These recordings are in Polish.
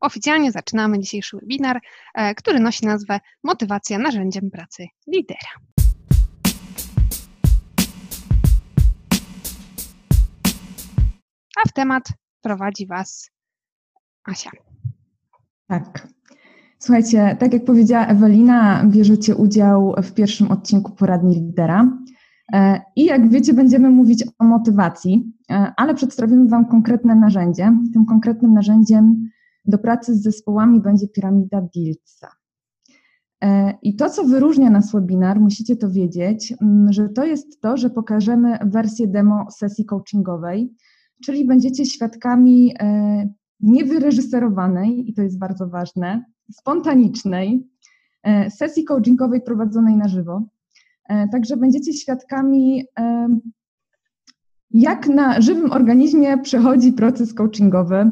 Oficjalnie zaczynamy dzisiejszy webinar, e, który nosi nazwę Motywacja narzędziem pracy lidera. A w temat prowadzi Was Asia. Tak. Słuchajcie, tak jak powiedziała Ewelina, bierzecie udział w pierwszym odcinku poradni lidera. E, I jak wiecie, będziemy mówić o motywacji, e, ale przedstawimy Wam konkretne narzędzie. Tym konkretnym narzędziem do pracy z zespołami będzie piramida Dilca. E, I to, co wyróżnia nas webinar, musicie to wiedzieć, że to jest to, że pokażemy wersję demo sesji coachingowej, czyli będziecie świadkami niewyreżyserowanej, i to jest bardzo ważne, spontanicznej sesji coachingowej prowadzonej na żywo. E, także będziecie świadkami, e, jak na żywym organizmie przechodzi proces coachingowy, e,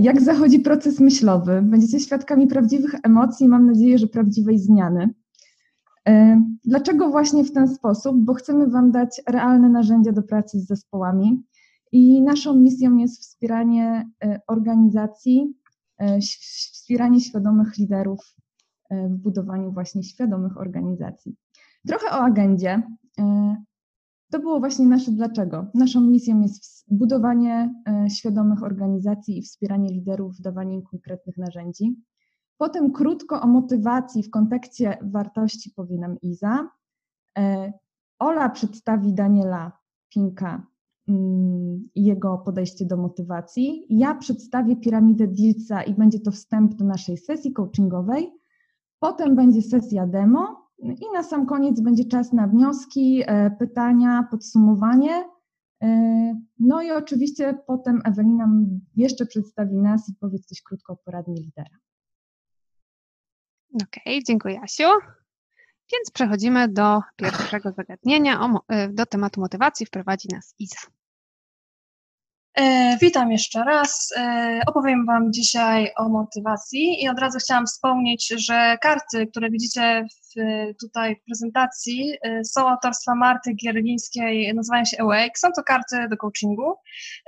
jak zachodzi proces myślowy. Będziecie świadkami prawdziwych emocji, mam nadzieję, że prawdziwej zmiany. Dlaczego właśnie w ten sposób? Bo chcemy Wam dać realne narzędzia do pracy z zespołami i naszą misją jest wspieranie organizacji, wspieranie świadomych liderów w budowaniu właśnie świadomych organizacji. Trochę o agendzie. To było właśnie nasze dlaczego. Naszą misją jest budowanie e, świadomych organizacji i wspieranie liderów, dawanie im konkretnych narzędzi. Potem krótko o motywacji w kontekście wartości powie nam Iza. E, Ola przedstawi Daniela Pinka mm, i jego podejście do motywacji. Ja przedstawię piramidę Dilca i będzie to wstęp do naszej sesji coachingowej. Potem będzie sesja demo, i na sam koniec będzie czas na wnioski, e, pytania, podsumowanie. E, no i oczywiście potem Ewelina jeszcze przedstawi nas i powie coś krótko o poradni lidera. Okej, okay, dziękuję Asiu. Więc przechodzimy do pierwszego zagadnienia, e, do tematu motywacji wprowadzi nas Iza. E, witam jeszcze raz. E, opowiem Wam dzisiaj o motywacji i od razu chciałam wspomnieć, że karty, które widzicie w, tutaj w prezentacji e, są autorstwa Marty Gierlińskiej, nazywają się Awake. Są to karty do coachingu.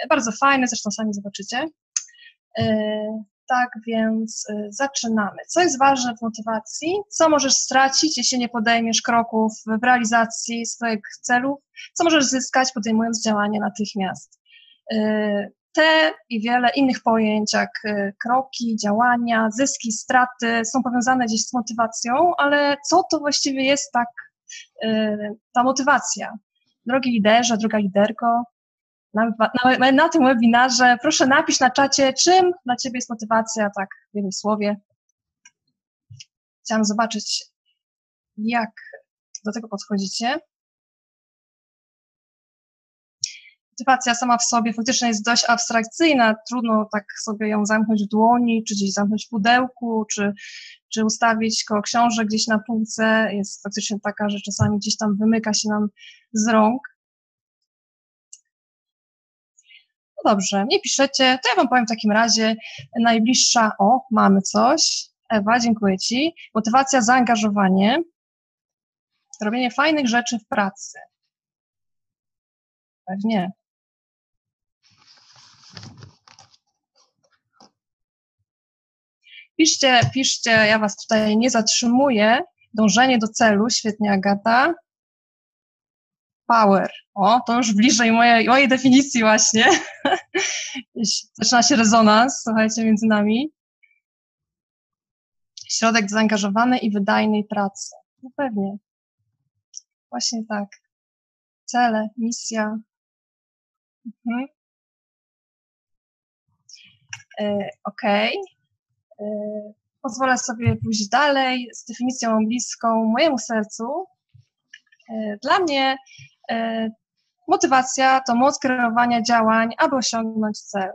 Bardzo fajne, zresztą sami zobaczycie. Tak więc zaczynamy. Co jest ważne w motywacji? Co możesz stracić, jeśli nie podejmiesz kroków w realizacji swoich celów? Co możesz zyskać, podejmując działanie natychmiast? Te i wiele innych pojęć, jak y, kroki, działania, zyski, straty, są powiązane gdzieś z motywacją, ale co to właściwie jest tak y, ta motywacja? Drogi liderze, droga liderko, na, na, na, tym webinarze proszę napisz na czacie, czym dla Ciebie jest motywacja, tak w jednym słowie. Chciałam zobaczyć, jak do tego podchodzicie. Motywacja sama w sobie faktycznie jest dość abstrakcyjna, trudno tak sobie ją zamknąć w dłoni, czy gdzieś zamknąć w pudełku, czy, czy ustawić koło książek gdzieś na półce. Jest faktycznie taka, że czasami gdzieś tam wymyka się nam z rąk. No dobrze, nie piszecie, to ja Wam powiem w takim razie najbliższa, o, mamy coś. Ewa, dziękuję Ci. Motywacja, zaangażowanie, robienie fajnych rzeczy w pracy. Pewnie. Piszcie, piszcie, ja Was tutaj nie zatrzymuję. Dążenie do celu, świetnie Agata. Power. O, to już bliżej mojej, mojej definicji właśnie. Zaczyna się rezonans, słuchajcie, między nami. Środek zaangażowanej i wydajnej pracy. No pewnie. Właśnie tak. Cele, misja. Mhm. E, Okej. Okay. E, pozwolę sobie pójść dalej z definicją bliską mojemu sercu. E, dla mnie e, motywacja to moc kreowania działań, aby osiągnąć cel.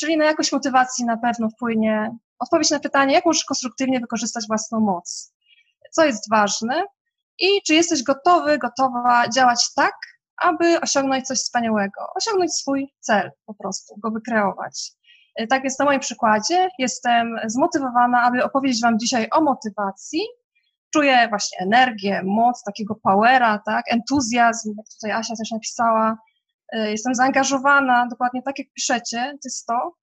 Czyli na jakość motywacji na pewno wpłynie odpowiedź na pytanie, jak możesz konstruktywnie wykorzystać własną moc. Co jest ważne i czy jesteś gotowy, gotowa działać tak, aby osiągnąć coś wspaniałego, osiągnąć swój cel po prostu, go wykreować. E, tak więc na moim przykładzie jestem zmotywowana, aby opowiedzieć Wam dzisiaj o motywacji. Czuję właśnie energię, moc, takiego powera, tak, entuzjazm, jak tutaj Asia też napisała. E, jestem zaangażowana, dokładnie tak jak piszecie, to jest to.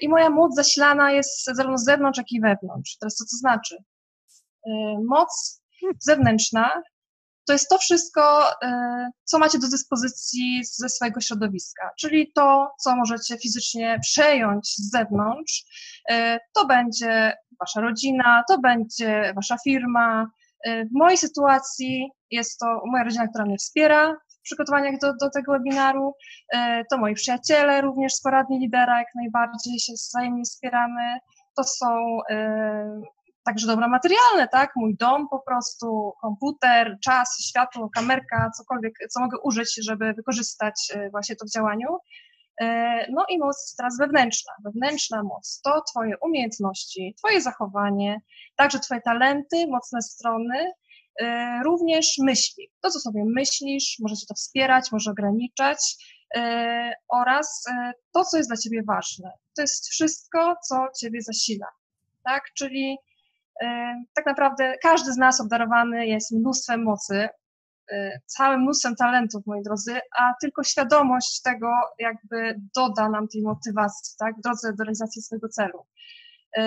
i moja moc zasilana jest zarówno z zewnątrz, jak i wewnątrz. Teraz co to znaczy? Moc zewnętrzna to jest to wszystko, co macie do dyspozycji ze swojego środowiska, czyli to, co możecie fizycznie przejąć z zewnątrz, to będzie wasza rodzina, to będzie wasza firma. W mojej sytuacji jest to moja rodzina, która mnie wspiera w przygotowaniach do, do tego webinaru, to moi przyjaciele, również sporadni lidera, jak najbardziej się wzajemnie wspieramy. To są także dobra materialne, tak? Mój dom po prostu, komputer, czas, światło, kamerka, cokolwiek, co mogę użyć, żeby wykorzystać właśnie to w działaniu. E, no i moc teraz wewnętrzna. Wewnętrzna moc to Twoje umiejętności, Twoje zachowanie, także Twoje talenty, mocne strony, e, również myśli. To, co sobie myślisz, możecie to wspierać, może ograniczać e, oraz to, co jest dla Ciebie ważne. To jest wszystko, co Ciebie zasila. Tak? Czyli tak naprawdę każdy z nas obdarowany jest mnóstwem mocy, Y, całym mnóstwem talentów, moi drodzy, a tylko świadomość tego jakby doda nam tej motywacji, tak, w drodze do realizacji swojego celu. Y,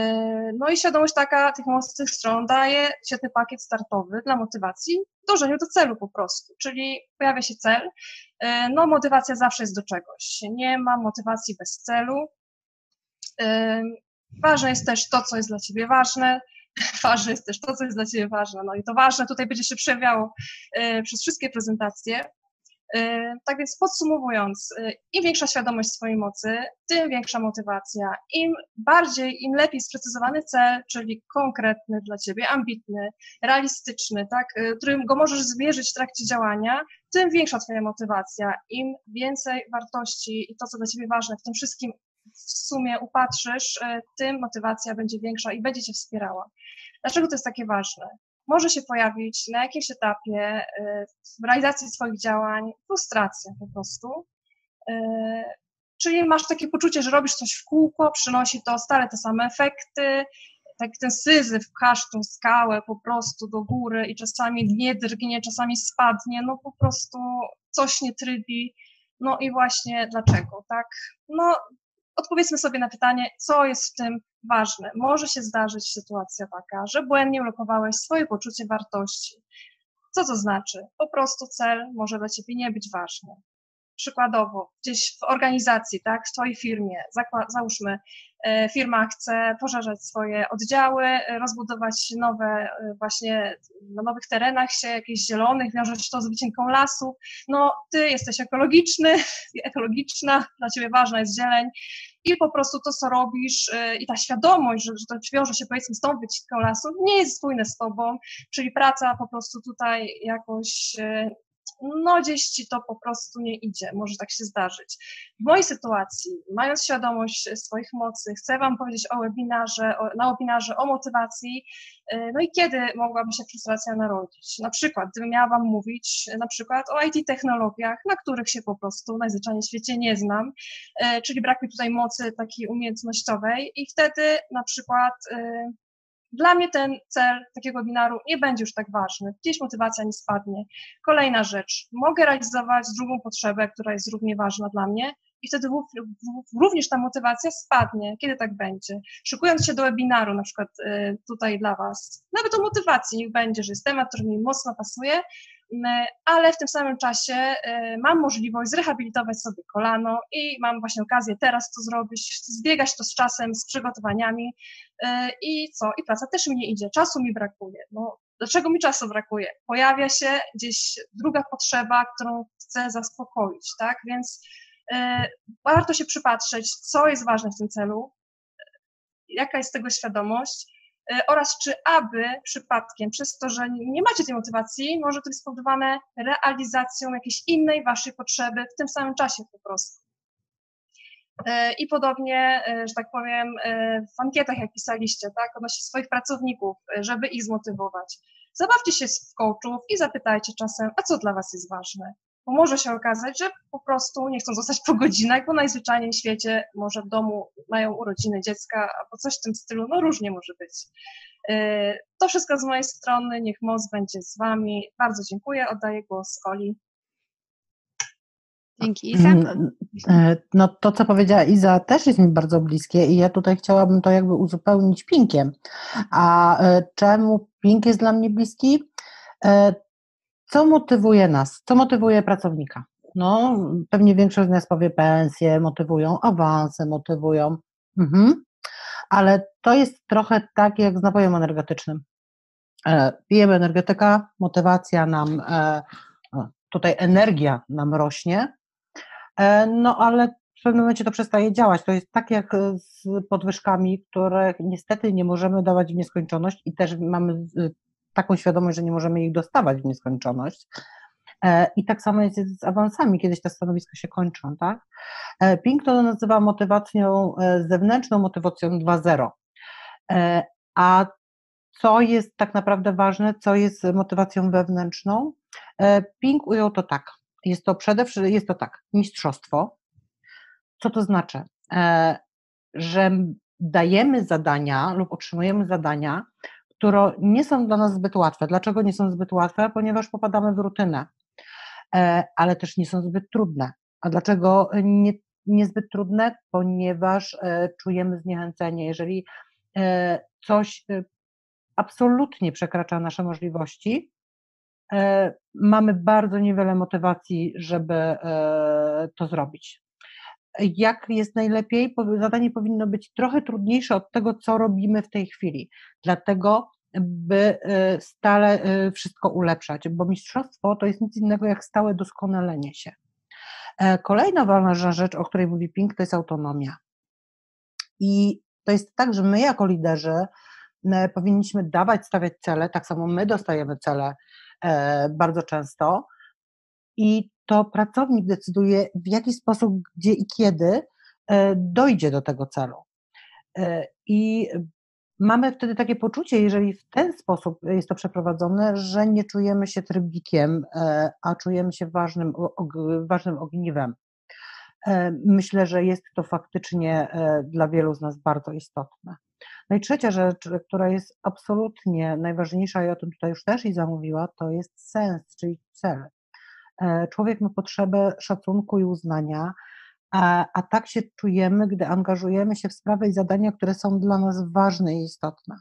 no i świadomość taka tych mocnych stron daje świetny pakiet startowy dla motywacji w dążeniu do celu po prostu, czyli pojawia się cel, no motywacja zawsze jest do czegoś, nie ma motywacji bez celu. Ważne jest też to, co jest dla Ciebie ważne, ważne jest też to, co jest dla Ciebie ważne. No i to ważne tutaj będzie się przejawiało e, przez wszystkie prezentacje. E, tak więc podsumowując, e, im większa świadomość swojej mocy, tym większa motywacja. Im bardziej, im lepiej sprecyzowany cel, czyli konkretny dla Ciebie, ambitny, realistyczny, tak, którym go możesz zmierzyć w trakcie działania, tym większa Twoja motywacja. Im więcej wartości i to, co dla Ciebie ważne w tym wszystkim w sumie upatrzysz, tym motywacja będzie większa i będzie Cię wspierała. Dlaczego to jest takie ważne? Może się pojawić na jakimś etapie y, w realizacji swoich działań frustracja po prostu. Y, czyli masz takie poczucie, że robisz coś w kółko, przynosi to stale te same efekty, tak ten syzyf pchasz tą skałę po prostu do góry i czasami nie drgnie, czasami spadnie, no po prostu coś nie trybi. No i właśnie dlaczego, tak? No odpowiedzmy sobie na pytanie, co jest w tym ważne. Może się zdarzyć sytuacja taka, że błędnie ulokowałeś swoje poczucie wartości. Co to znaczy? Po prostu cel może dla ciebie nie być ważny. Przykładowo, gdzieś w organizacji, tak, w Twojej firmie, załóżmy, firma chce poszerzać swoje oddziały, e, rozbudować nowe, e, właśnie na nowych terenach się, jakichś zielonych, wiąże się to z wycinką lasu. No, Ty jesteś ekologiczny, ekologiczna, dla Ciebie ważna jest zieleń i po prostu to, co robisz i ta świadomość, że, że to wiąże się powiedzmy z tą wycinką lasu, nie jest spójne z Tobą, czyli praca po prostu tutaj jakoś no gdzieś ci to po prostu nie idzie, może tak się zdarzyć. W mojej sytuacji, mając świadomość swoich mocy, chcę Wam powiedzieć o webinarze, o, na webinarze o motywacji, y, no i kiedy mogłaby się frustracja narodzić? Na przykład, gdybym miała Wam mówić na przykład o IT technologiach, na których się po prostu najzwyczajniej w świecie nie znam, y, czyli brak mi tutaj mocy takiej umiejętnościowej i wtedy na przykład y, dla mnie ten cel takiego webinaru nie będzie już tak ważny. Gdzieś motywacja nie spadnie. Kolejna rzecz. Mogę realizować drugą potrzebę, która jest równie ważna dla mnie i wtedy również ta motywacja spadnie. Kiedy tak będzie? Szykując się do webinaru, na przykład y, tutaj dla Was, nawet o motywacji niech będzie, że jest temat, który mi mocno pasuje, ale w tym samym czasie y, mam możliwość zrehabilitować sobie kolano i mam właśnie okazję teraz to zrobić, zbiegać to z czasem, z przygotowaniami y, i co? I praca też mi nie idzie, czasu mi brakuje. No, dlaczego mi czasu brakuje? Pojawia się gdzieś druga potrzeba, którą chcę zaspokoić, tak? Więc y, warto się przypatrzeć, co jest ważne w tym celu, jaka jest tego świadomość E, oraz czy aby przypadkiem przez to, że nie macie tej motywacji, może to być spowodowane realizacją jakiejś innej waszej potrzeby w tym samym czasie po prostu. E, I podobnie, e, że tak powiem, w ankietach, jak pisaliście, tak, odnośnie swoich pracowników, żeby ich zmotywować. Zabawcie się w coachów i zapytajcie czasem, a co dla Was jest ważne? bo może się okazać, że po prostu nie chcą zostać po godzinach, bo najzwyczajniej w świecie może w domu mają urodziny dziecka albo coś w tym stylu, no różnie może być. To wszystko z mojej strony, niech moc będzie z Wami. Bardzo dziękuję, oddaję głos Oli. Dzięki Iza. Mm, e, no to, co powiedziała Iza, też jest mi bardzo bliskie i ja tutaj chciałabym to jakby uzupełnić pinkiem. A e, czemu pink jest dla mnie bliski? E, co motywuje nas? Co motywuje pracownika? No, pewnie większość z nas powie pensje, motywują, awanse motywują. Mhm. Ale to jest trochę tak jak z napojem energetycznym. Pijemy energetyka, motywacja nam, tutaj energia nam rośnie, no ale w pewnym momencie to przestaje działać. To jest tak jak e, z podwyżkami, które niestety nie możemy dawać w nieskończoność i też mamy taką świadomość, że nie możemy ich dostawać w nieskończoność. E, I tak samo jest z awansami, kiedyś te stanowiska się kończą, tak? Pink to nazywa motywacją zewnętrzną, motywacją 2.0. A co jest tak naprawdę ważne, co jest motywacją wewnętrzną? Pink ujął to tak. Jest to przede wszystkim, jest to tak, mistrzostwo. Co to znaczy? E, że dajemy zadania lub otrzymujemy zadania, które nie są dla nas zbyt łatwe. Dlaczego nie są zbyt łatwe? Ponieważ popadamy w rutynę, e, ale też nie są zbyt trudne. A dlaczego nie, niezbyt trudne? Ponieważ e, czujemy zniechęcenie. Jeżeli coś absolutnie przekracza nasze możliwości, mamy bardzo niewiele motywacji, żeby e, to zrobić. Jak jest najlepiej? Zadanie powinno być trochę trudniejsze od tego, co robimy w tej chwili. Dlatego, by e, stale wszystko ulepszać, bo mistrzostwo to jest nic innego jak stałe doskonalenie się. Kolejna ważna rzecz, o której mówi Pink, to jest autonomia. I to jest tak, że my jako liderzy powinniśmy dawać, stawiać cele, tak samo my dostajemy cele E, bardzo często. I to pracownik decyduje, w jaki sposób, gdzie i kiedy e, dojdzie do tego celu. E, I mamy wtedy takie poczucie, jeżeli w ten sposób jest to przeprowadzone, że nie czujemy się trybikiem, a czujemy się ważnym, ważnym ogniwem. Myślę, że jest to faktycznie dla wielu z nas bardzo istotne. No i trzecia rzecz, która jest absolutnie najważniejsza i o tym tutaj już też i zamówiła, to jest sens, czyli cel. E, człowiek ma potrzebę szacunku i uznania, a, a tak się czujemy, gdy angażujemy się w sprawy i zadania, które są dla nas ważne i istotne.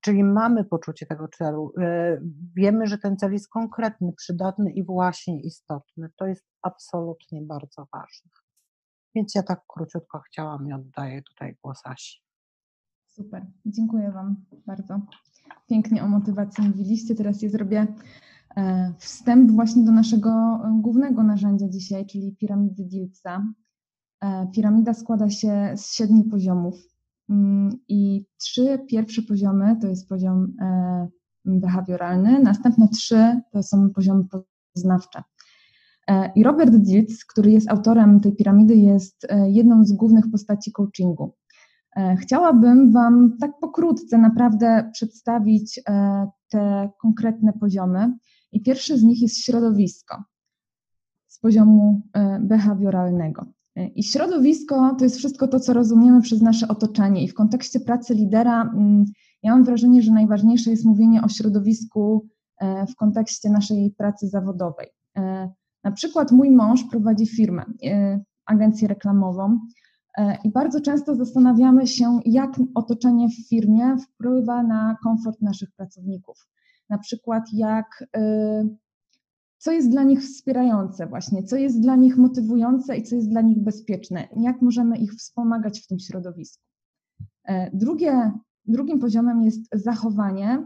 Czyli mamy poczucie tego celu, e, wiemy, że ten cel jest konkretny, przydatny i właśnie istotny. To jest absolutnie bardzo ważne. Więc ja tak króciutko chciałam i oddaję tutaj głos Asi. Super, dziękuję Wam bardzo. Pięknie o motywacji mówiliście. Teraz je zrobię e, wstęp właśnie do naszego e, głównego narzędzia dzisiaj, czyli piramidy Diltsa. E, piramida składa się z siedmiu poziomów mm, i trzy pierwsze poziomy to jest poziom behawioralny, następne trzy to są poziomy poznawcze. I Robert Diltz, który jest autorem tej piramidy, jest jedną z głównych postaci coachingu. E, chciałabym Wam tak pokrótce naprawdę przedstawić e, te konkretne poziomy. I pierwszy z nich jest środowisko z poziomu e, behawioralnego. I środowisko to jest wszystko to, co rozumiemy przez nasze otoczenie. I w kontekście pracy lidera, mm, ja mam wrażenie, że najważniejsze jest mówienie o środowisku w kontekście naszej pracy zawodowej. Na przykład mój mąż prowadzi firmę, agencję reklamową I bardzo często zastanawiamy się, jak otoczenie w firmie wpływa na komfort naszych pracowników. Na przykład, jak, e, co jest dla nich wspierające, właśnie, co jest dla nich motywujące i co jest dla nich bezpieczne, jak możemy ich wspomagać w tym środowisku. E, drugie, drugim poziomem jest zachowanie,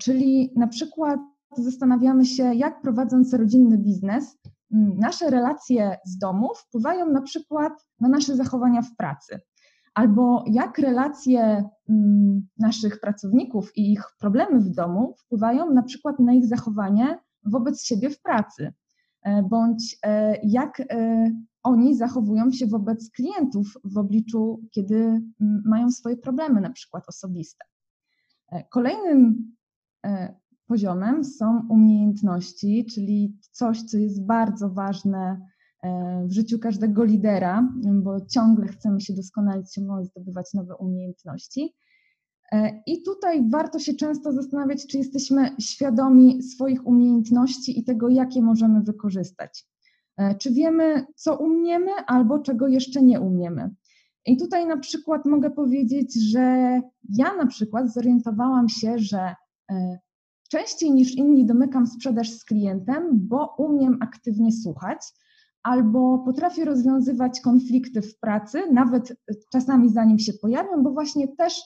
czyli na przykład zastanawiamy się, jak prowadząc rodzinny biznes, nasze relacje z domu wpływają na przykład na nasze zachowania w pracy. Albo jak relacje naszych pracowników i ich problemy w domu wpływają na przykład na ich zachowanie wobec siebie w pracy, e, bądź e, jak e, oni zachowują się wobec klientów w obliczu, kiedy mają swoje problemy, na przykład osobiste. Kolejnym poziomem są umiejętności, czyli coś, co jest bardzo ważne e, w życiu każdego lidera, bo ciągle chcemy się doskonalić, ciągle zdobywać nowe umiejętności. E, I tutaj warto się często zastanawiać, czy jesteśmy świadomi swoich umiejętności i tego, jakie możemy wykorzystać. Czy wiemy, co umiemy, albo czego jeszcze nie umiemy. I tutaj na przykład mogę powiedzieć, że ja na przykład zorientowałam się, że częściej niż inni domykam sprzedaż z klientem, bo umiem aktywnie słuchać albo potrafię rozwiązywać konflikty w pracy, nawet czasami zanim się pojawią, bo właśnie też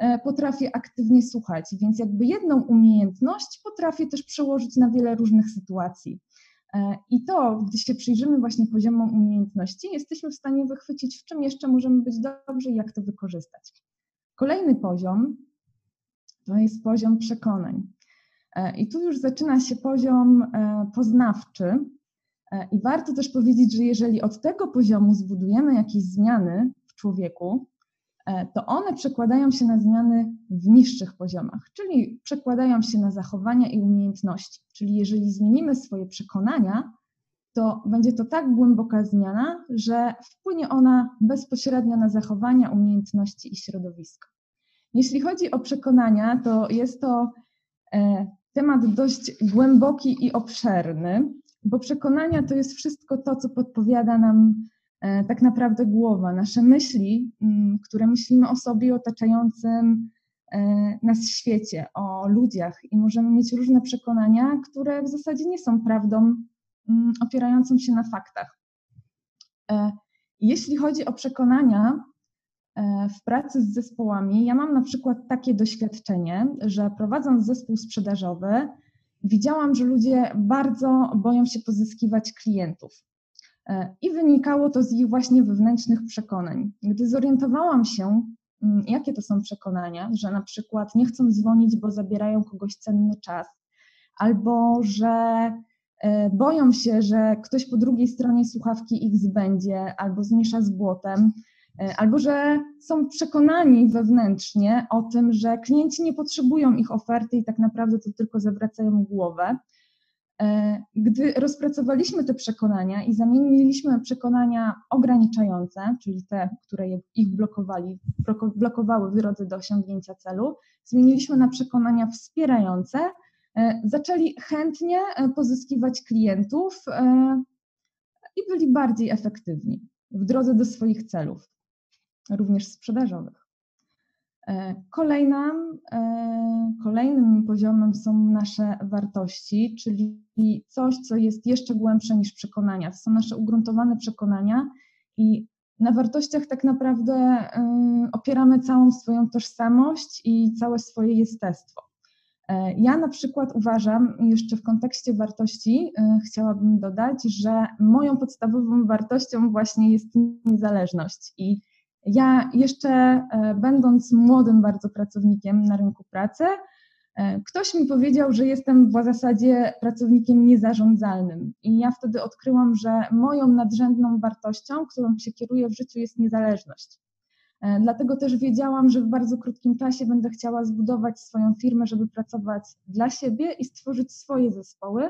e, potrafię aktywnie słuchać, więc jakby jedną umiejętność potrafię też przełożyć na wiele różnych sytuacji. E, I to, gdy się przyjrzymy właśnie poziomom umiejętności, jesteśmy w stanie wychwycić, w czym jeszcze możemy być dobrzy i jak to wykorzystać. Kolejny poziom to jest poziom przekonań. E, I tu już zaczyna się poziom poznawczy, E, I warto też powiedzieć, że jeżeli od tego poziomu zbudujemy jakieś zmiany w człowieku, e, to one przekładają się na zmiany w niższych poziomach, czyli przekładają się na zachowania i umiejętności. Czyli jeżeli zmienimy swoje przekonania, to będzie to tak głęboka zmiana, że wpłynie ona bezpośrednio na zachowania, umiejętności i środowisko. Jeśli chodzi o przekonania, to jest to e, temat dość głęboki i obszerny bo przekonania to jest wszystko to, co podpowiada nam e, tak naprawdę głowa, nasze myśli, mm, które myślimy o sobie otaczającym e, nas świecie, o ludziach i możemy mieć różne przekonania, które w zasadzie nie są prawdą mm, opierającą się na faktach. E, jeśli chodzi o przekonania w pracy z zespołami, ja mam na przykład takie doświadczenie, że prowadząc zespół sprzedażowy, widziałam, że ludzie bardzo boją się pozyskiwać klientów. E, I wynikało to z ich właśnie wewnętrznych przekonań. Gdy zorientowałam się, mm, jakie to są przekonania, że na przykład nie chcą dzwonić, bo zabierają kogoś cenny czas, albo że e, boją się, że ktoś po drugiej stronie słuchawki ich zbędzie, albo zmiesza z błotem, E, albo że są przekonani wewnętrznie o tym, że klienci nie potrzebują ich oferty i tak naprawdę to tylko zawracają głowę. E, gdy rozpracowaliśmy te przekonania i zamieniliśmy na przekonania ograniczające, czyli te, które ich blokowali, blokowały w drodze do osiągnięcia celu, zmieniliśmy na przekonania wspierające, e, zaczęli chętnie pozyskiwać klientów i byli bardziej efektywni w drodze do swoich celów również sprzedażowych. E, kolejna, e, kolejnym poziomem są nasze wartości, czyli coś, co jest jeszcze głębsze niż przekonania. To są nasze ugruntowane przekonania i na wartościach tak naprawdę e, opieramy całą swoją tożsamość i całe swoje jestestwo. Ja na przykład uważam, jeszcze w kontekście wartości chciałabym dodać, że moją podstawową wartością właśnie jest niezależność i ja jeszcze e, będąc młodym bardzo pracownikiem na rynku pracy, e, ktoś mi powiedział, że jestem w zasadzie pracownikiem niezarządzalnym. I ja wtedy odkryłam, że moją nadrzędną wartością, którą się kieruję w życiu, jest niezależność. E, dlatego też wiedziałam, że w bardzo krótkim czasie będę chciała zbudować swoją firmę, żeby pracować dla siebie i stworzyć swoje zespoły.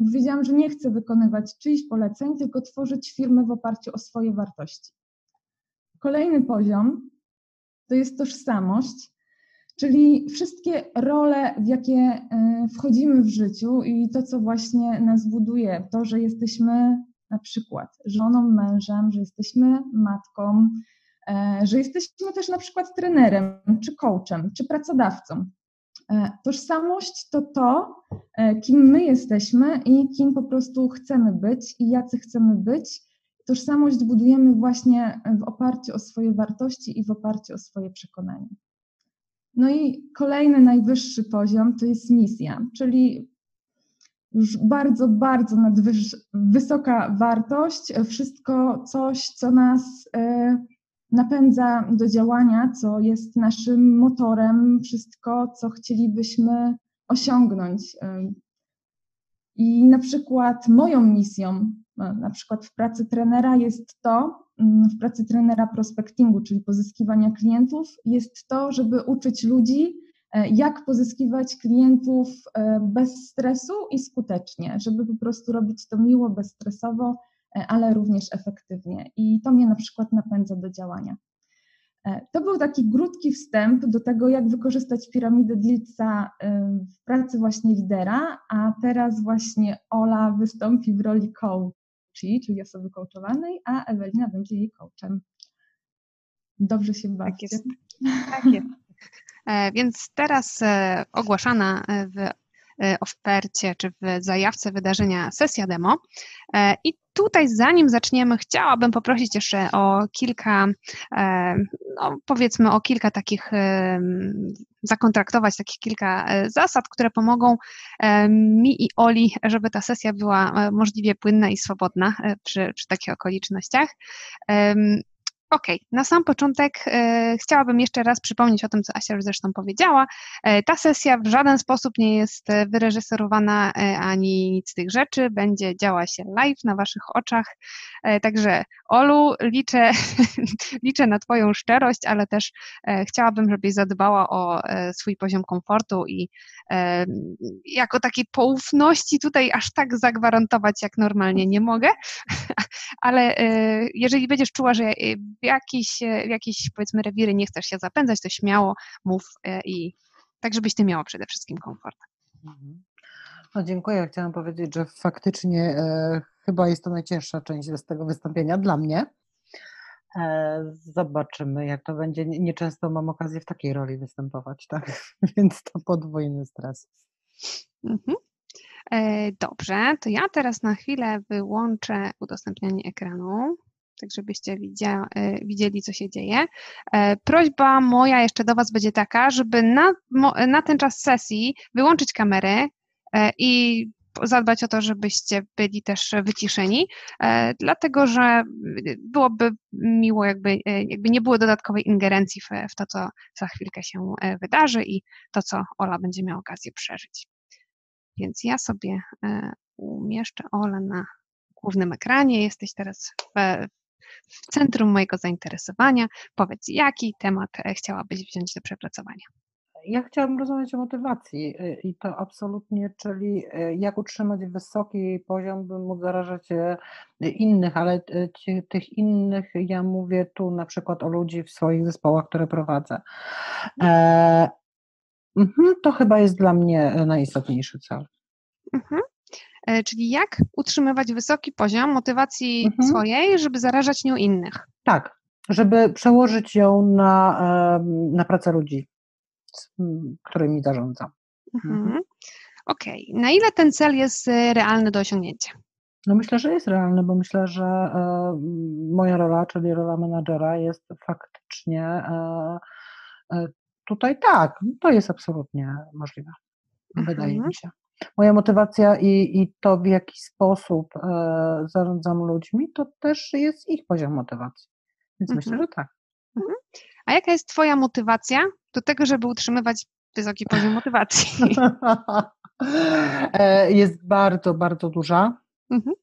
Wiedziałam, że nie chcę wykonywać czyichś poleceń, tylko tworzyć firmę w oparciu o swoje wartości. Kolejny poziom to jest tożsamość, czyli wszystkie role, w jakie e, wchodzimy w życiu i to, co właśnie nas buduje, to, że jesteśmy na przykład żoną, mężem, że jesteśmy matką, e, że jesteśmy też na przykład trenerem, czy coachem, czy pracodawcą. E, tożsamość to to, kim my jesteśmy i kim po prostu chcemy być i jacy chcemy być Tożsamość budujemy właśnie w oparciu o swoje wartości i w oparciu o swoje przekonania. No i kolejny najwyższy poziom to jest misja, czyli już bardzo, bardzo wysoka wartość, wszystko coś, co nas e, napędza do działania, co jest naszym motorem, wszystko, co chcielibyśmy osiągnąć. E, I na przykład moją misją na przykład w pracy trenera jest to, mm, w pracy trenera prospectingu, czyli pozyskiwania klientów, jest to, żeby uczyć ludzi, e, jak pozyskiwać klientów e, bez stresu i skutecznie, żeby po prostu robić to miło, bezstresowo, e, ale również efektywnie. I to mnie na przykład napędza do działania. To był taki krótki wstęp do tego, jak wykorzystać piramidę Dilca w pracy właśnie lidera, a teraz właśnie Ola wystąpi w roli coach. Czyli osoby coachowanej, a Ewelina będzie jej coachem. Dobrze się bawicie. Tak jest. Tak jest. E, więc teraz e, ogłaszana w ofercie czy w zajawce wydarzenia sesja demo. I tutaj, zanim zaczniemy, chciałabym poprosić jeszcze o kilka, no powiedzmy, o kilka takich, zakontraktować takich kilka zasad, które pomogą mi i Oli, żeby ta sesja była możliwie płynna i swobodna przy, przy takich okolicznościach. Okay. na sam początek e, chciałabym jeszcze raz przypomnieć o tym, co Asia już zresztą powiedziała. E, ta sesja w żaden sposób nie jest e, wyreżyserowana e, ani nic z tych rzeczy. Będzie działa się live na Waszych oczach. E, także Olu, liczę, liczę na Twoją szczerość, ale też e, chciałabym, żebyś zadbała o swój poziom komfortu i jako takiej poufności tutaj aż tak zagwarantować, jak normalnie nie mogę, ale jeżeli będziesz czuła, że w jakieś, e, w jakieś powiedzmy rewiry nie chcesz się zapędzać, to śmiało mów e, i tak, żebyś ty miała przede wszystkim komfort. Mhm. No dziękuję. Chciałam powiedzieć, że faktycznie e, chyba jest to najcięższa część z tego wystąpienia dla mnie. E, zobaczymy, jak to będzie. Nieczęsto mam okazję w takiej roli występować, tak? Więc to podwójny stres. Mhm. E, dobrze, to ja teraz na chwilę wyłączę udostępnianie ekranu tak żebyście widzia, e, widzieli, co się dzieje. E, prośba moja jeszcze do Was będzie taka, żeby na, na ten czas sesji wyłączyć kamery e, i zadbać o to, żebyście byli też wyciszeni, dlatego że byłoby miło, jakby, jakby nie było dodatkowej ingerencji w, w to, co za chwilkę się wydarzy i to, co Ola będzie miała okazję przeżyć. Więc ja sobie umieszczę Olę na głównym ekranie. Jesteś teraz w, w centrum mojego zainteresowania. Powiedz, jaki temat e, chciałabyś wziąć do przepracowania? Ja chciałabym rozmawiać o motywacji e, i to absolutnie, czyli e, jak utrzymać wysoki poziom, by móc zarażać innych, ale tych innych ja mówię tu na przykład o ludzi w swoich zespołach, które prowadzę. Mhm, to chyba jest dla mnie najistotniejszy cel. Mhm. E, czyli jak utrzymywać wysoki poziom motywacji mhm. swojej, żeby zarażać nią innych. Tak, żeby przełożyć ją na, na pracę ludzi, którymi zarządzam. Mhm. mhm. Okej, okay. na ile ten cel jest e, realny do osiągnięcia? No myślę, że jest realny, bo myślę, że e, moja rola, czyli rola menadżera jest faktycznie tutaj tak, to jest absolutnie możliwe, wydaje mhm. mi się moja motywacja i, i to, w jaki sposób e, zarządzam ludźmi, to też jest ich poziom motywacji. Więc mhm. myślę, że tak. Mhm. A jaka jest Twoja motywacja do tego, żeby utrzymywać wysoki poziom motywacji? E, jest bardzo, bardzo duża. Mhm.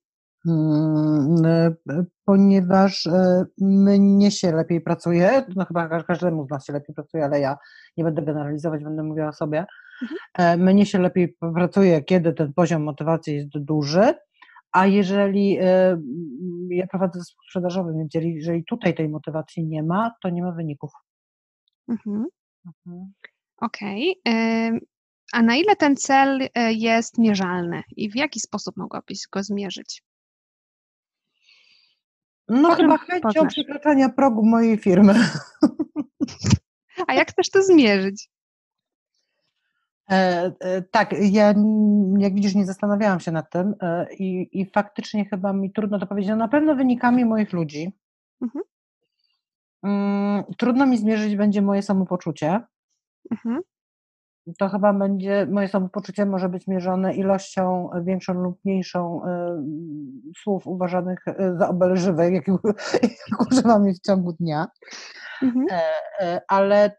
Mm, e, ponieważ e, mnie się lepiej pracuje, no chyba każdemu z nas się lepiej pracuje, ale ja nie będę generalizować, będę mówiła o sobie. Mhm. E, mnie się lepiej pracuje, kiedy ten poziom motywacji jest duży, a jeżeli ja prowadzę zespół sprzedażowy, więc jeżeli tutaj tej motywacji nie ma, to nie ma wyników. Mhm. Mhm. Okej. Okay. A na ile ten cel jest mierzalny i w jaki sposób mogłabyś go zmierzyć? No chyba chęcią przekraczania progu mojej firmy. A jak chcesz to zmierzyć? E, e, tak, ja jak widzisz nie zastanawiałam się nad tym e, i, i faktycznie chyba mi trudno to powiedzieć. No, na pewno wynikami moich ludzi. Mhm. Mm, trudno mi zmierzyć będzie moje samopoczucie. Mhm to chyba będzie, moje samopoczucie może być mierzone ilością większą lub mniejszą słów uważanych za obelżywe, jak, jak używam ich w ciągu dnia. Mhm. Ale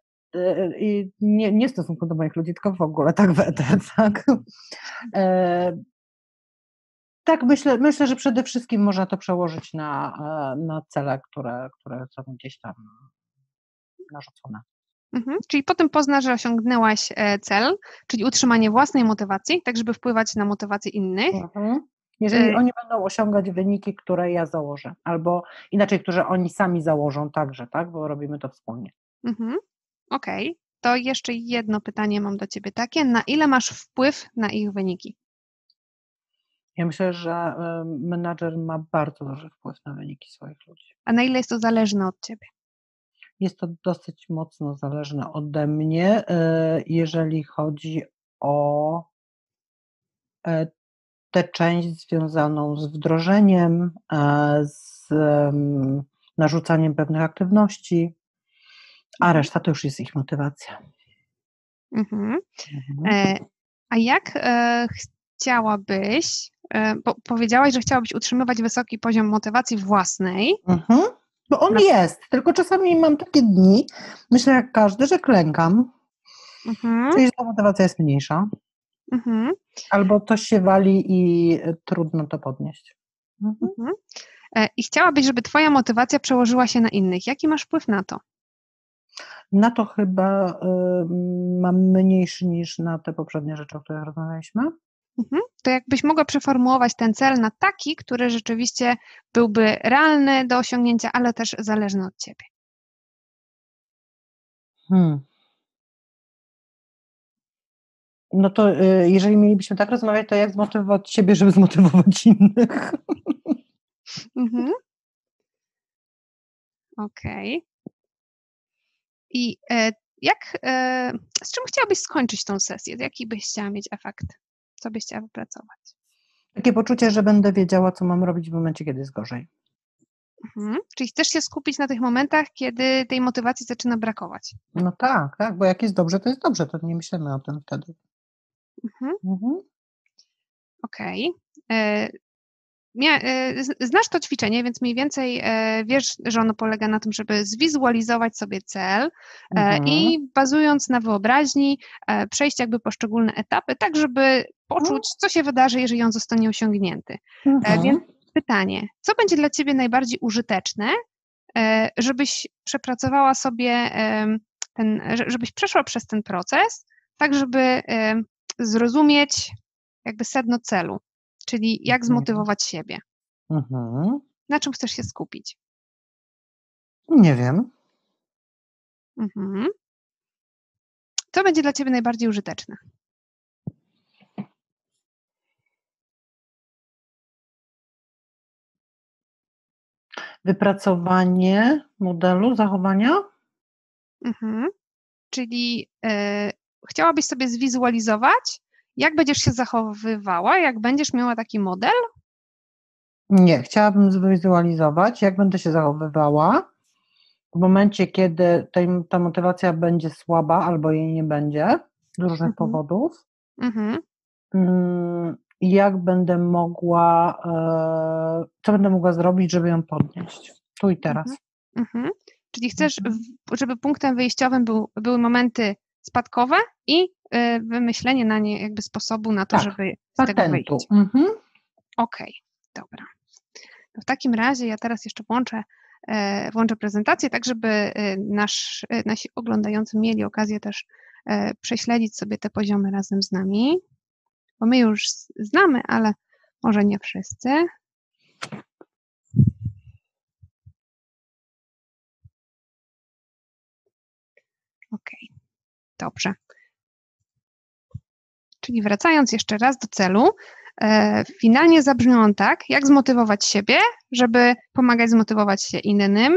i nie, nie w stosunku do moich ludzi, tylko w ogóle tak wedę, tak. E, tak, myślę, myślę, że przede wszystkim można to przełożyć na, na cele, które, które są gdzieś tam narzucone. Mhm. Czyli potem poznasz, że osiągnęłaś e, cel, czyli utrzymanie własnej motywacji, tak żeby wpływać na motywację innych. Mhm. Jeżeli e, oni będą osiągać wyniki, które ja założę, albo inaczej, które oni sami założą także, tak, bo robimy to wspólnie. Mhm. Okej, okay. to jeszcze jedno pytanie mam do Ciebie takie, na ile masz wpływ na ich wyniki? Ja myślę, że menadżer ma bardzo duży wpływ na wyniki swoich ludzi. A na ile jest to zależne od ciebie? Jest to dosyć mocno zależne ode mnie, e, jeżeli chodzi o e, tę część związaną z wdrożeniem, z narzucaniem pewnych aktywności, a mhm. reszta to już jest ich motywacja. Mhm. Mhm. A jak chciałabyś, bo powiedziałaś, że chciałabyś utrzymywać wysoki poziom motywacji własnej. Mhm. Bo on jest, tylko czasami mam takie dni, myślę jak każdy, że klękam, mhm. czyli ta motywacja jest mniejsza. Mhm. Albo coś się wali i e, trudno to podnieść. Mhm. mhm. E, I chciałabyś, żeby Twoja motywacja przełożyła się na innych. Jaki masz wpływ na to? Na to chyba mam mniejszy niż na te poprzednie rzeczy, o których rozmawialiśmy. Mhm. To jakbyś mogła przeformułować ten cel na taki, który rzeczywiście byłby realny do osiągnięcia, ale też zależny od ciebie. Hmm. No to y, jeżeli mielibyśmy tak rozmawiać, to jak zmotywować siebie, żeby zmotywować innych? Mhm. Okej. Okay. I e, jak, e, z czym chciałabyś skończyć tą sesję? Jaki byś chciała mieć efekt? Co byś chciała wypracować? Takie poczucie, że będę wiedziała, co mam robić w momencie, kiedy jest gorzej. Mhm. Czyli chcesz się skupić na tych momentach, kiedy tej motywacji zaczyna brakować. No tak, tak, bo jak jest dobrze, to jest dobrze, to nie myślimy o tym wtedy. Mhm. Mhm. Okej. Okay. E, znasz to ćwiczenie, więc mniej więcej e, wiesz, że ono polega na tym, żeby zwizualizować sobie cel e, mhm. i bazując na wyobraźni przejść jakby poszczególne etapy, tak żeby poczuć, co się wydarzy, jeżeli on zostanie osiągnięty. Mhm. Więc pytanie, co będzie dla Ciebie najbardziej użyteczne, żebyś przepracowała sobie ten, żebyś przeszła przez ten proces, tak żeby zrozumieć jakby sedno celu czyli jak mhm. zmotywować siebie. Mhm. Na czym chcesz się skupić? Nie wiem. Mhm. Co będzie dla Ciebie najbardziej użyteczne? Wypracowanie modelu zachowania? Mhm. Czyli y, chciałabyś sobie zwizualizować, jak będziesz się zachowywała, jak będziesz miała taki model? Nie, chciałabym zwizualizować, jak będę się zachowywała w momencie, kiedy ta motywacja będzie słaba albo jej nie będzie z różnych mhm. powodów. Mhm. Mm, jak będę mogła, e, co będę mogła zrobić, żeby ją podnieść tu i teraz. Mhm. mhm. Czyli chcesz, mhm. żeby punktem wyjściowym był, były momenty spadkowe i y, wymyślenie na nie jakby sposobu na to, tak, żeby z patentu. tego wyjść. Mhm. Okej, okay, dobra. To w takim razie ja teraz jeszcze włączę, e, włączę prezentację, tak żeby e, nasz, e, nasi oglądający mieli okazję też prześledzić sobie te poziomy razem z nami, bo my już znamy, ale może nie wszyscy. Dobrze. Czyli wracając jeszcze raz do celu, e, finalnie zabrzmi on tak, jak zmotywować siebie, żeby pomagać zmotywować się innym,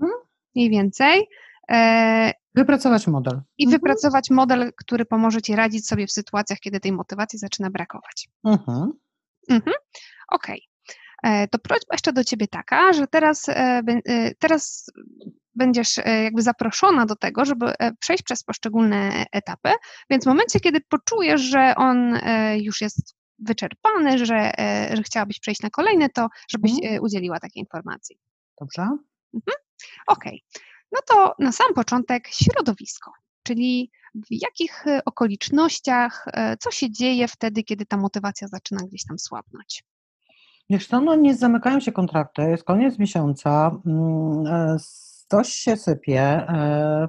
mhm. mniej więcej. E, wypracować model. I mhm. wypracować model, który pomoże Ci radzić sobie w sytuacjach, kiedy tej motywacji zaczyna brakować. Mhm. mhm. Okej. Okay. E, to prośba jeszcze do Ciebie taka, że teraz, teraz będziesz e, jakby zaproszona do tego, żeby e, przejść przez poszczególne etapy, więc w momencie, kiedy poczujesz, że on e, już jest wyczerpany, że, że chciałabyś przejść na kolejny, to żebyś mhm. udzieliła takiej informacji. Dobrze. Mhm. Okej. Okay. No to na sam początek środowisko, czyli w jakich okolicznościach, co się dzieje wtedy, kiedy ta motywacja zaczyna gdzieś tam słabnąć? Wiesz co, no nie zamykają się kontrakty, jest koniec miesiąca, mm, coś się sypie, e,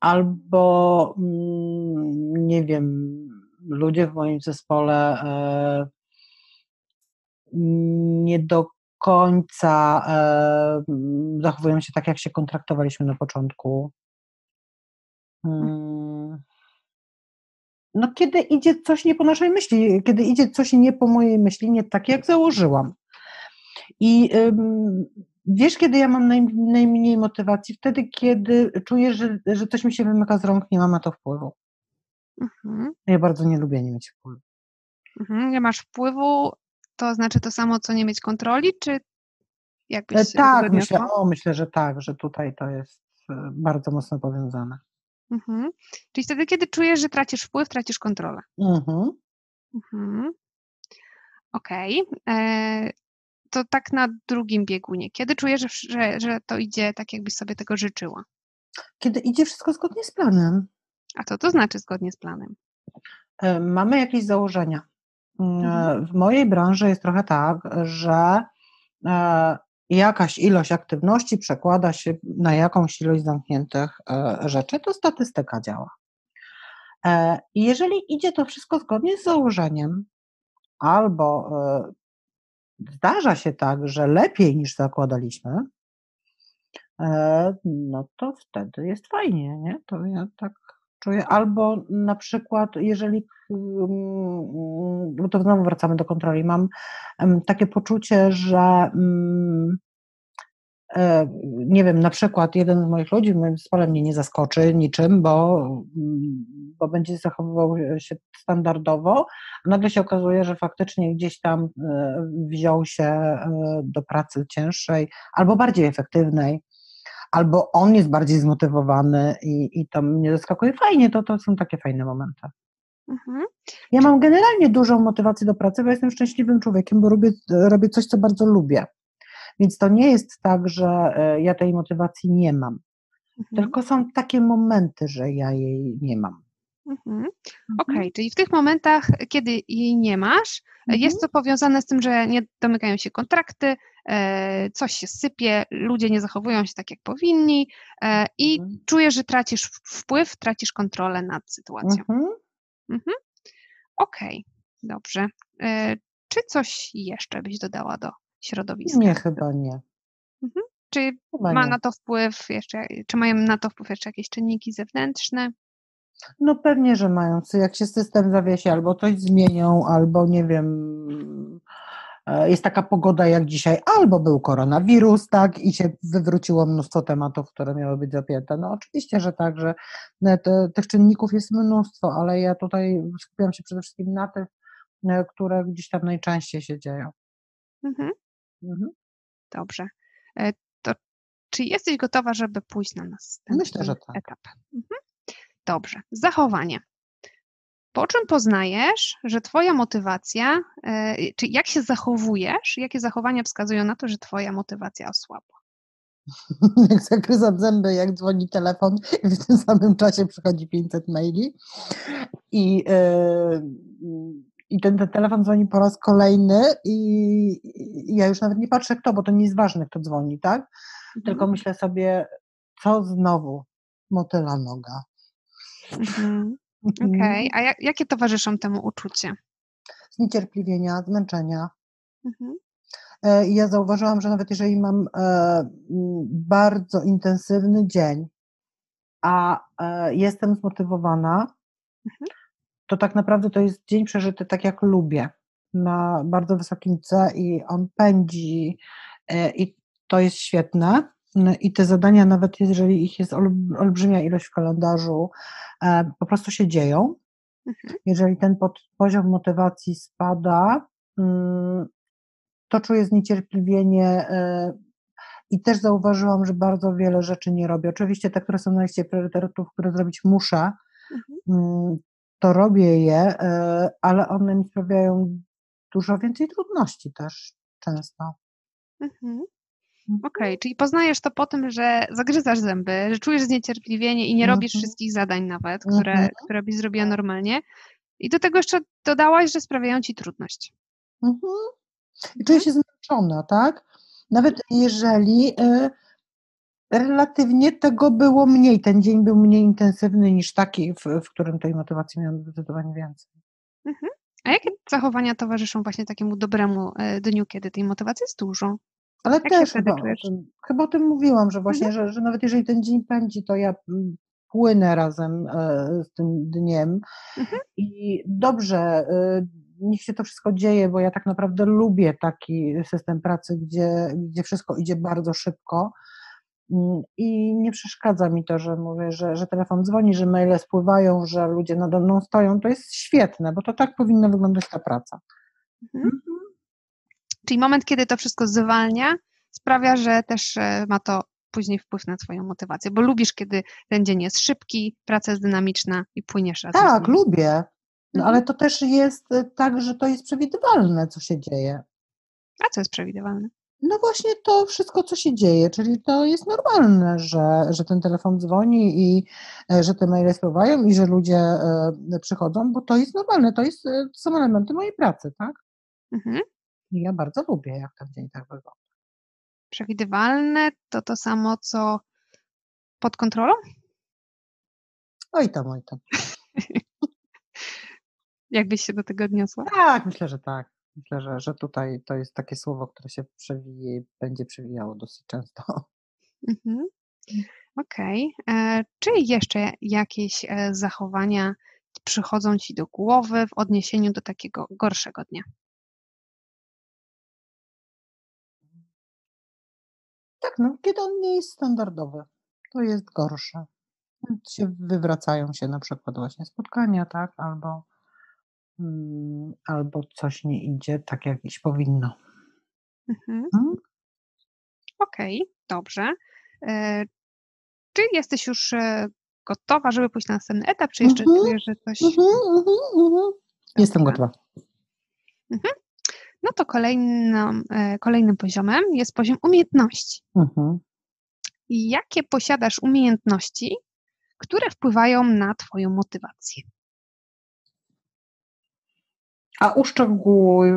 albo mm, nie wiem, ludzie w moim zespole e, nie do końca e, zachowują się tak, jak się kontraktowaliśmy na początku. No kiedy idzie coś nie po naszej myśli, kiedy idzie coś nie po mojej myśli, nie tak jak założyłam. I wiesz, kiedy ja mam naj, najmniej motywacji? Wtedy, kiedy czuję, że, że coś mi się wymyka z rąk, nie mam na to wpływu. Mhm. Ja bardzo nie lubię nie mieć wpływu. Mhm. Nie masz wpływu, to znaczy to samo, co nie mieć kontroli, czy jakbyś e, Tak, myślę, o, myślę, że tak, że tutaj to jest e, bardzo mocno powiązane. Mhm. Czyli wtedy, kiedy czujesz, że tracisz wpływ, tracisz kontrolę. Mhm. mhm. Okej. Okay. E, to tak na drugim biegunie. Kiedy czujesz, że, że to idzie tak, jakbyś sobie tego życzyła? Kiedy idzie wszystko zgodnie z planem. A co to znaczy zgodnie z planem? E, mamy jakieś założenia. Mm, mhm. W mojej branży jest trochę tak, że e, jakaś ilość aktywności przekłada się na jakąś ilość zamkniętych e, rzeczy, to statystyka działa. I jeżeli idzie to wszystko zgodnie z założeniem, albo zdarza się tak, że lepiej niż zakładaliśmy, no to wtedy jest fajnie, nie? To ja tak czuję. Albo na przykład, jeżeli, bo to znowu wracamy do kontroli, mam takie poczucie, że mm, e, nie wiem, na przykład jeden z moich ludzi w moim zespole mnie nie zaskoczy niczym, bo, mm, bo będzie zachowywał się standardowo, a nagle się okazuje, że faktycznie gdzieś tam e, wziął się e, do pracy cięższej albo bardziej efektywnej, albo on jest bardziej zmotywowany i, i to mnie zaskakuje. Fajnie, to, to są takie fajne momenty. Mhm. Ja mam generalnie dużą motywację do pracy, bo jestem szczęśliwym człowiekiem, bo robię, robię coś, co bardzo lubię. Więc to nie jest tak, że e, ja tej motywacji nie mam. Mhm. Tylko są takie momenty, że ja jej nie mam. Mhm. mhm. Okej, okay, czyli w tych momentach, kiedy jej nie masz, mhm. jest to powiązane z tym, że nie domykają się kontrakty, e, coś się sypie, ludzie nie zachowują się tak, jak powinni e, i mhm. czujesz, że tracisz wpływ, tracisz kontrolę nad sytuacją. Mhm. mhm. Okej, okay, dobrze. E, czy coś jeszcze byś dodała do środowiska? Nie, chyba nie. Mhm. Czy chyba ma nie. na to wpływ jeszcze, czy mają na to wpływ jeszcze jakieś czynniki zewnętrzne? No pewnie, że mają. Jak się system zawiesi, albo coś zmienią, albo nie wiem, e, jest taka pogoda jak dzisiaj, albo był koronawirus, tak, i się wywróciło mnóstwo tematów, które miały być zapięte. No oczywiście, że tak, że e, te, tych czynników jest mnóstwo, ale ja tutaj skupiam się przede wszystkim na tych, e, które gdzieś tam najczęściej się dzieją. Mhm. Mhm. Dobrze. To czy jesteś gotowa, żeby pójść na następny Myślę, że tak. etap? Mhm. Dobrze, zachowanie. Po czym poznajesz, że Twoja motywacja, e, czy jak się zachowujesz, jakie zachowania wskazują na to, że Twoja motywacja osłabła? jak zagryzam zęby, jak dzwoni telefon i w tym samym czasie przychodzi 500 maili i, yy, i ten, ten, telefon dzwoni po raz kolejny i, i, ja już nawet nie patrzę kto, bo to nie jest ważne kto dzwoni, tak? Mhm. Tylko myślę sobie, co znowu? Motyla noga. Mhm. Okej, okay. a jak, jakie towarzyszą temu uczucie? Zniecierpliwienia, zmęczenia. Mhm. E, ja zauważyłam, że nawet jeżeli mam e, bardzo intensywny dzień, a e, jestem zmotywowana, mhm. to tak naprawdę to jest dzień przeżyty tak, jak lubię, na bardzo wysokim C i on pędzi i to jest świetne. I te zadania, nawet jeżeli ich jest olbrzymia ilość w kalendarzu, e, po prostu się dzieją. Mhm. Jeżeli ten poziom motywacji spada, mm, to czuję zniecierpliwienie e, i też zauważyłam, że bardzo wiele rzeczy nie robię. Oczywiście te, które są na liście priorytetów, które zrobić muszę, mhm. Mm, to robię je, e, ale one mi sprawiają dużo więcej trudności też często. Mhm. Mhm. Okej, okay, czyli poznajesz to po tym, że zagryzasz zęby, że czujesz zniecierpliwienie i nie robisz mhm. wszystkich zadań nawet, które, mhm. które byś zrobiła normalnie. I do tego jeszcze dodałaś, że sprawiają ci trudność. Mhm. I czuję się zmęczona, tak? Nawet jeżeli y, relatywnie tego było mniej, ten dzień był mniej intensywny niż taki, w, w którym tej motywacji miałam zdecydowanie więcej. Mhm. A jakie zachowania towarzyszą właśnie takiemu dobremu e, dniu, kiedy tej motywacji jest dużo? Ale Jak też chyba o, tym, chyba o tym mówiłam, że właśnie, mhm. że, że nawet jeżeli ten dzień pędzi, to ja mm, płynę razem e, z tym dniem mhm. i dobrze, niech się to wszystko dzieje, bo ja tak naprawdę lubię taki system pracy, gdzie, gdzie wszystko idzie bardzo szybko mm, i nie przeszkadza mi to, że mówię, że, że telefon dzwoni, że maile spływają, że ludzie nade mną stoją, to jest świetne, bo to tak powinna wyglądać ta praca. Mhm. Czyli moment, kiedy to wszystko zwalnia, sprawia, że też e, ma to później wpływ na Twoją motywację, bo lubisz, kiedy ten dzień jest szybki, praca jest dynamiczna i płyniesz razem. Tak, lubię. No mhm. ale to też jest e, tak, że to jest przewidywalne, co się dzieje. A co jest przewidywalne? No właśnie to wszystko, co się dzieje, czyli to jest normalne, że, że ten telefon dzwoni i e, że te maile spływają i że ludzie przychodzą, bo to jest normalne, to, jest, to są elementy mojej pracy, tak? Mhm. I ja bardzo lubię, jak ten dzień tak wygląda. Przewidywalne to to samo, co pod kontrolą? Oj tam, oj tam. Jakbyś się do tego odniosła? Tak, myślę, że tak. Myślę, że, że tutaj to jest takie słowo, które się przewije, będzie przewijało dosyć często. Mhm. Okej. Okay. E, czy jeszcze jakieś e, zachowania przychodzą Ci do głowy w odniesieniu do takiego gorszego dnia? Tak, no kiedy on nie jest standardowy, to jest gorsze. Się wywracają się na przykład właśnie spotkania, tak, albo, mm, albo coś nie idzie tak, jak iść powinno. Mhm. Hmm? Okej, okay, dobrze. E, czy jesteś już e, gotowa, żeby pójść na następny etap, czy jeszcze mhm. czujesz, że coś... Mhm, mhm, mhm. Jestem gotowa. Mhm. No to kolejnym, e, kolejnym poziomem jest poziom umiejętności. Mhm. Jakie posiadasz umiejętności, które wpływają na Twoją motywację? A uszczegółuj,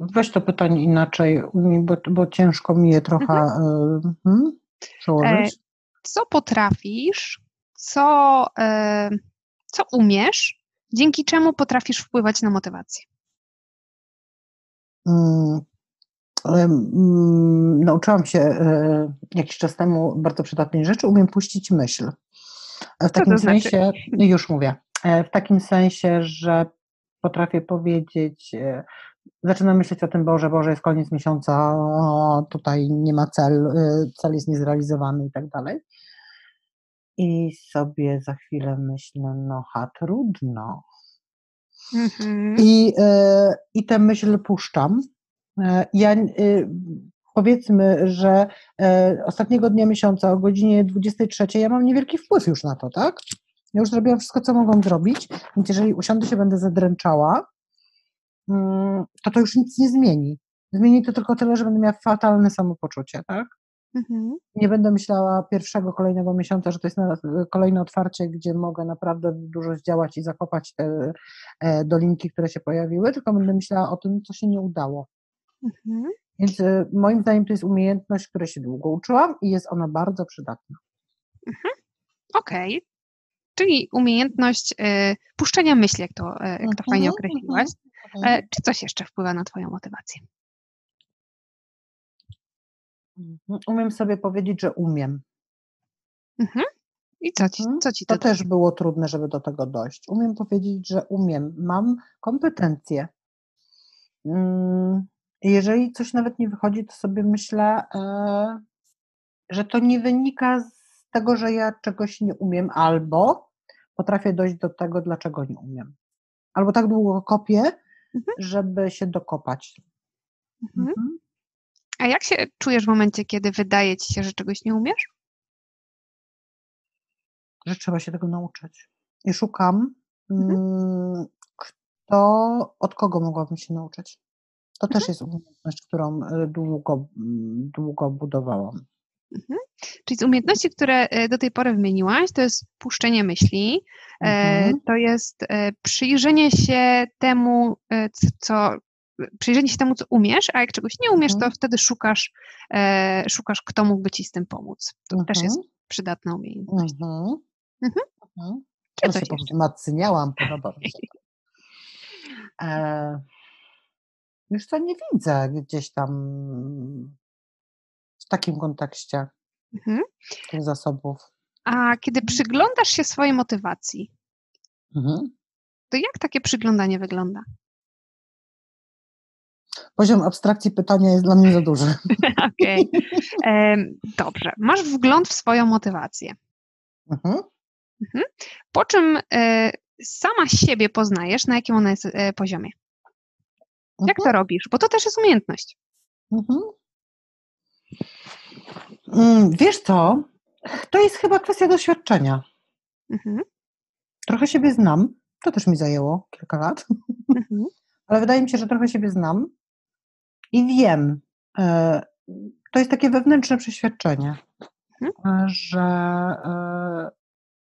weź to pytanie inaczej, bo, bo ciężko mi je trochę mhm. hmm, przełożyć. E, co potrafisz, co, e, co umiesz, dzięki czemu potrafisz wpływać na motywację? Mm, mm, nauczyłam się e, jakiś czas temu bardzo przydatnej rzeczy, umiem puścić myśl. W takim to znaczy? sensie, już mówię, e, w takim sensie, że potrafię powiedzieć, e, zaczynam myśleć o tym, Boże, Boże, jest koniec miesiąca, o, tutaj nie ma cel, cel jest niezrealizowany i tak dalej. I sobie za chwilę myślę, no ha, trudno, Mhm. I, e, I tę myśl puszczam. E, ja y, powiedzmy, że e, ostatniego dnia miesiąca o godzinie 23 ja mam niewielki wpływ już na to, tak? Ja już zrobiłam wszystko, co mogłam zrobić, więc jeżeli usiądę się, będę zadręczała, mm, to to już nic nie zmieni. Zmieni to tylko tyle, że będę miała fatalne samopoczucie, tak? Mhm. Nie będę myślała pierwszego, kolejnego miesiąca, że to jest kolejne otwarcie, gdzie mogę naprawdę dużo zdziałać i zakopać te e, dolinki, które się pojawiły, tylko będę myślała o tym, co się nie udało. Mhm. Więc e, moim zdaniem to jest umiejętność, której się długo uczyłam i jest ona bardzo przydatna. Mhm. Okej. Okay. Czyli umiejętność y, puszczenia myśli, jak to, y, jak to fajnie mhm, określiłaś. Y, czy coś jeszcze wpływa na Twoją motywację? Mhm. Umiem sobie powiedzieć, że umiem. Mhm. I co ci, mhm. co ci to? To też było trudne, żeby do tego dojść. Umiem powiedzieć, że umiem, mam kompetencje. Mm, jeżeli coś nawet nie wychodzi, to sobie myślę, e, że to nie wynika z tego, że ja czegoś nie umiem, albo potrafię dojść do tego, dlaczego nie umiem. Albo tak długo kopię, żeby się dokopać. Mhm. A jak się czujesz w momencie, kiedy wydaje ci się, że czegoś nie umiesz? Że trzeba się tego nauczyć. I szukam, mhm. Mm, kto, od kogo mogłabym się nauczyć. To mhm. też jest umiejętność, którą y, długo, długo budowałam. Mhm. Czyli z umiejętności, które y, do tej pory wymieniłaś, to jest puszczenie myśli, e, mhm. to jest przyjrzenie się temu, co przyjrzenie się temu, co umiesz, a jak czegoś nie umiesz, to mhm. wtedy szukasz, e, szukasz, kto mógłby ci z tym pomóc. To też jest mhm. przydatna umiejętność. Mhm. Mhm. mhm. Czy coś się wzmacniałam, podoba mi się. E, już to nie widzę gdzieś tam w takim kontekście mhm. tych zasobów. A kiedy przyglądasz się swojej motywacji, Mhm. to jak takie przyglądanie wygląda? Poziom abstrakcji pytania jest dla mnie za duży. Okej. Em, Dobrze. Masz wgląd w swoją motywację. Mhm. Po czym e, sama siebie poznajesz, na jakim ona jest e, poziomie. Jak to robisz? Bo to też jest umiejętność. Mhm. Mm, Wiesz co? To jest chyba kwestia doświadczenia. Mhm. Trochę siebie znam. To też mi zajęło kilka lat, Mhm. ale wydaje mi się, że trochę siebie znam i wiem. e, To jest takie wewnętrzne przeświadczenie, e, że, e,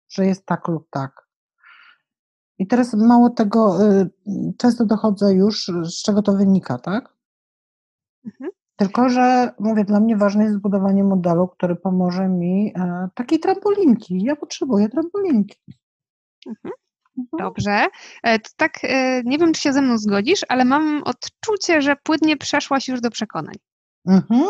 że jest tak lub tak. I teraz mało tego, często dochodzę już, z czego to wynika, tak? Mhm. Tylko, że mówię, dla mnie ważne jest zbudowanie modelu, który pomoże mi e, takiej trampolinki. Ja potrzebuję trampolinki. Mhm. Mhm. Dobrze. E, To tak, e, nie wiem, czy się ze mną zgodzisz, ale mam odczucie, że płynnie przeszłaś już do przekonań. Mhm.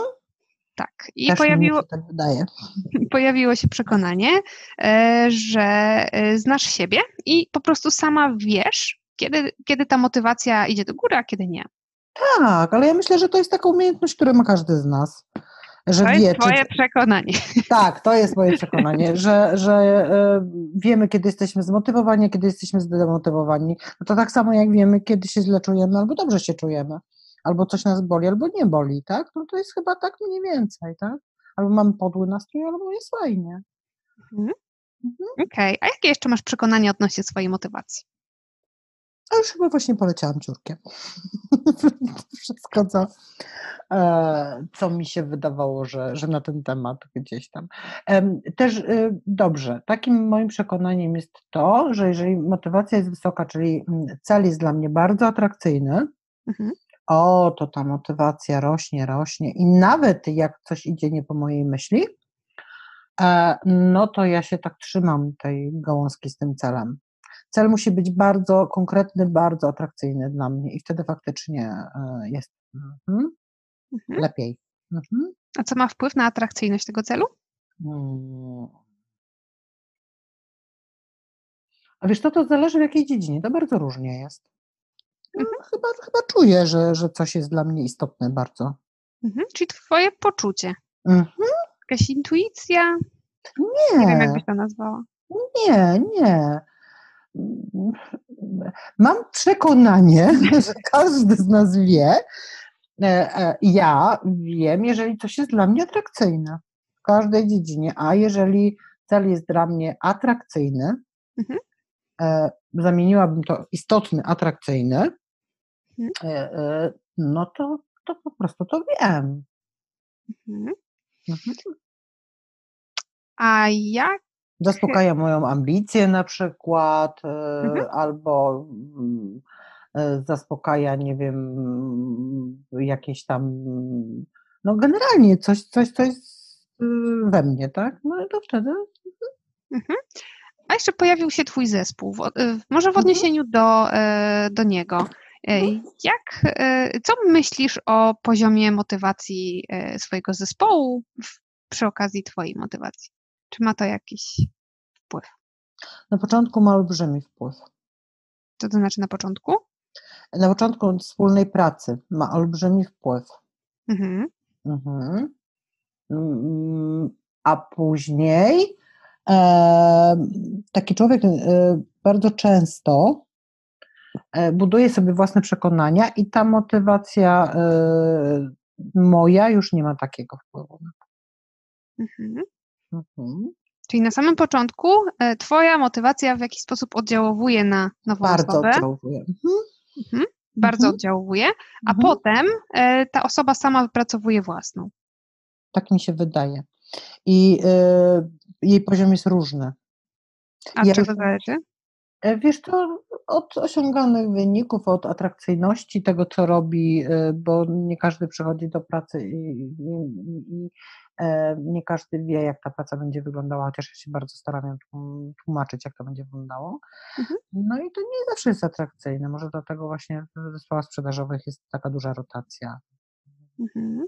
Tak. I Też pojawiło, się tak wydaje. pojawiło się przekonanie, e, że znasz siebie i po prostu sama wiesz, kiedy, kiedy ta motywacja idzie do góry, a kiedy nie. Tak, ale ja myślę, że to jest taka umiejętność, którą ma każdy z nas. Że To wie, jest czy- twoje przekonanie. Tak, to jest moje przekonanie, że, że e, wiemy, kiedy jesteśmy zmotywowani, kiedy jesteśmy zdemotywowani. No to tak samo jak wiemy, kiedy się źle czujemy, albo dobrze się czujemy, albo coś nas boli, albo nie boli, tak? No to jest chyba tak mniej więcej, tak? Albo mamy podły nastrój, albo jest fajnie. Okej, a jakie jeszcze masz przekonanie odnośnie swojej motywacji? A już chyba właśnie poleciałam ciurkiem. Wszystko, co, e, co mi się wydawało, że, że na ten temat gdzieś tam. Też y, dobrze, takim moim przekonaniem jest to, że jeżeli motywacja jest wysoka, czyli mm, cel jest dla mnie bardzo atrakcyjny, Mhm. o, to ta motywacja rośnie, rośnie i nawet jak coś idzie nie po mojej myśli, e, no to ja się tak trzymam tej gałązki z tym celem. Cel musi być bardzo konkretny, bardzo atrakcyjny dla mnie i wtedy faktycznie e, jest mhm, Mhm. lepiej. Mhm. A co ma wpływ na atrakcyjność tego celu? Mm. A wiesz, to to zależy w jakiej dziedzinie, to bardzo różnie jest. No, Chyba, chyba czuję, że, że coś jest dla mnie istotne bardzo. Mhm. Czyli twoje poczucie. Mhm. Jakaś intuicja? Nie, Nie wiem, jak byś to nazwała. nie, nie. Mam przekonanie, że każdy z nas wie, e, e, ja wiem, jeżeli coś jest dla mnie atrakcyjne w każdej dziedzinie, a jeżeli cel jest dla mnie atrakcyjny, Mhm. e, zamieniłabym to istotny, atrakcyjny, Mhm. no to, to po prostu to wiem. Mhm. Mhm. A jak? Zaspokaja moją ambicję na przykład, e, Mhm. albo mm, e, zaspokaja, nie wiem, jakieś tam, no generalnie coś, coś, coś y, we mnie, tak? No i to wtedy Mhm. A jeszcze pojawił się twój zespół. Może w Mhm. odniesieniu do, e, do niego. E, Jak, e, co myślisz o poziomie motywacji e, swojego zespołu przy okazji twojej motywacji? Czy ma to jakiś wpływ? na początku ma olbrzymi wpływ. Co to znaczy na początku? Na początku wspólnej pracy ma olbrzymi wpływ. Mhm. Mhm. Mm, A później e, taki człowiek e, bardzo często e, buduje sobie własne przekonania i ta motywacja e, moja już nie ma takiego wpływu. Mhm. Mhm. Czyli na samym początku e, twoja motywacja w jakiś sposób oddziałuje na nową Bardzo osobę. oddziałuje. Mhm. bardzo Mhm. oddziałuje, a Mhm. potem e, ta osoba sama wypracowuje własną. Tak mi się wydaje. I e, jej poziom jest różny. A Ja czego zależy? Wiesz, to od osiąganych wyników, od atrakcyjności tego, co robi, bo nie każdy przychodzi do pracy i, i, i nie każdy wie, jak ta praca będzie wyglądała, chociaż ja się bardzo staram ją tłum- tłumaczyć, jak to będzie wyglądało. Mhm. No i to nie zawsze jest atrakcyjne. Może dlatego właśnie w zespołach sprzedażowych jest taka duża rotacja. Mhm.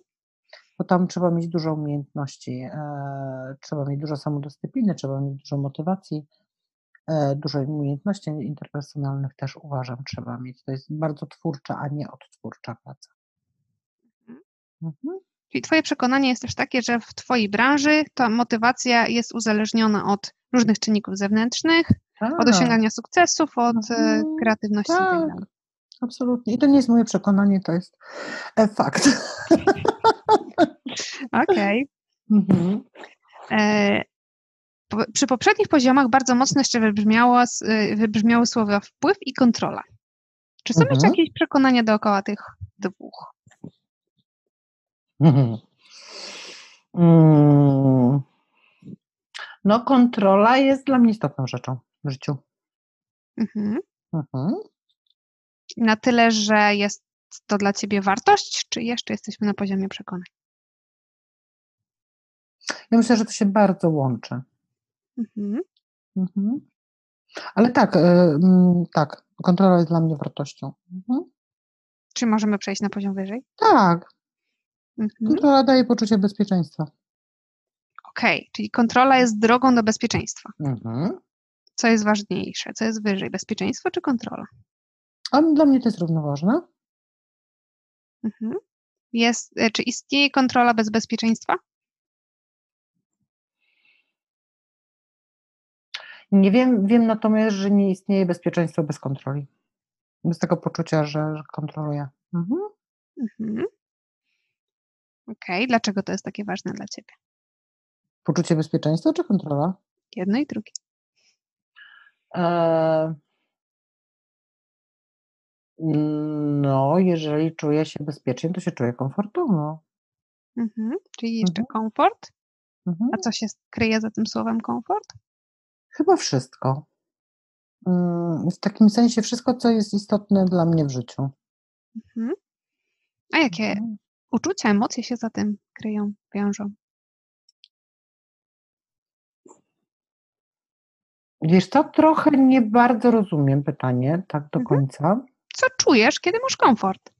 bo tam trzeba mieć dużo umiejętności, e, trzeba mieć dużo samodyscypliny, trzeba mieć dużo motywacji, e, dużo umiejętności interpersonalnych też uważam trzeba mieć. To jest bardzo twórcza, a nie odtwórcza praca. Mhm. Czyli Twoje przekonanie jest też takie, że w Twojej branży ta motywacja jest uzależniona od różnych czynników zewnętrznych, tak. od osiągania sukcesów, od e, mhm. kreatywności tak. itd. Tak. Absolutnie. I to nie jest moje przekonanie, to jest e, fakt. Okej. Okay. Mhm. E, przy poprzednich poziomach bardzo mocno jeszcze wybrzmiało, wybrzmiały słowa wpływ i kontrola. Czy są mhm. jeszcze jakieś przekonania dookoła tych dwóch? Mhm. No, kontrola jest dla mnie istotną rzeczą w życiu. Mhm. Mhm. Na tyle, że jest to dla ciebie wartość, czy jeszcze jesteśmy na poziomie przekonań? Ja myślę, że to się bardzo łączy. Mhm. Mhm. Ale tak, y, tak, kontrola jest dla mnie wartością. Mhm. Czy możemy przejść na poziom wyżej? Tak. Mhm. Kontrola daje poczucie bezpieczeństwa. Okej, okay, czyli kontrola jest drogą do bezpieczeństwa. Mhm. Co jest ważniejsze? Co jest wyżej? Bezpieczeństwo czy kontrola? A dla mnie to jest równoważne. Mhm. Jest, e, czy istnieje kontrola bez bezpieczeństwa? Nie wiem, wiem natomiast, że nie istnieje bezpieczeństwo bez kontroli. Bez tego poczucia, że, że kontroluję. Mhm. Mhm. Okej, okay. dlaczego to jest takie ważne dla Ciebie? Poczucie bezpieczeństwa czy kontrola? Jedno i drugie. E... No, jeżeli czuję się bezpiecznie, to się czuję komfortowo. Mhm. Czyli jeszcze mhm. komfort? Mhm. A co się kryje za tym słowem komfort? Chyba wszystko. Mm, w takim sensie wszystko, co jest istotne dla mnie w życiu. Mhm. A jakie mhm. Uczucia, emocje się za tym kryją, wiążą? Wiesz co, trochę nie bardzo rozumiem pytanie, tak do mhm. końca. Co czujesz, kiedy masz komfort?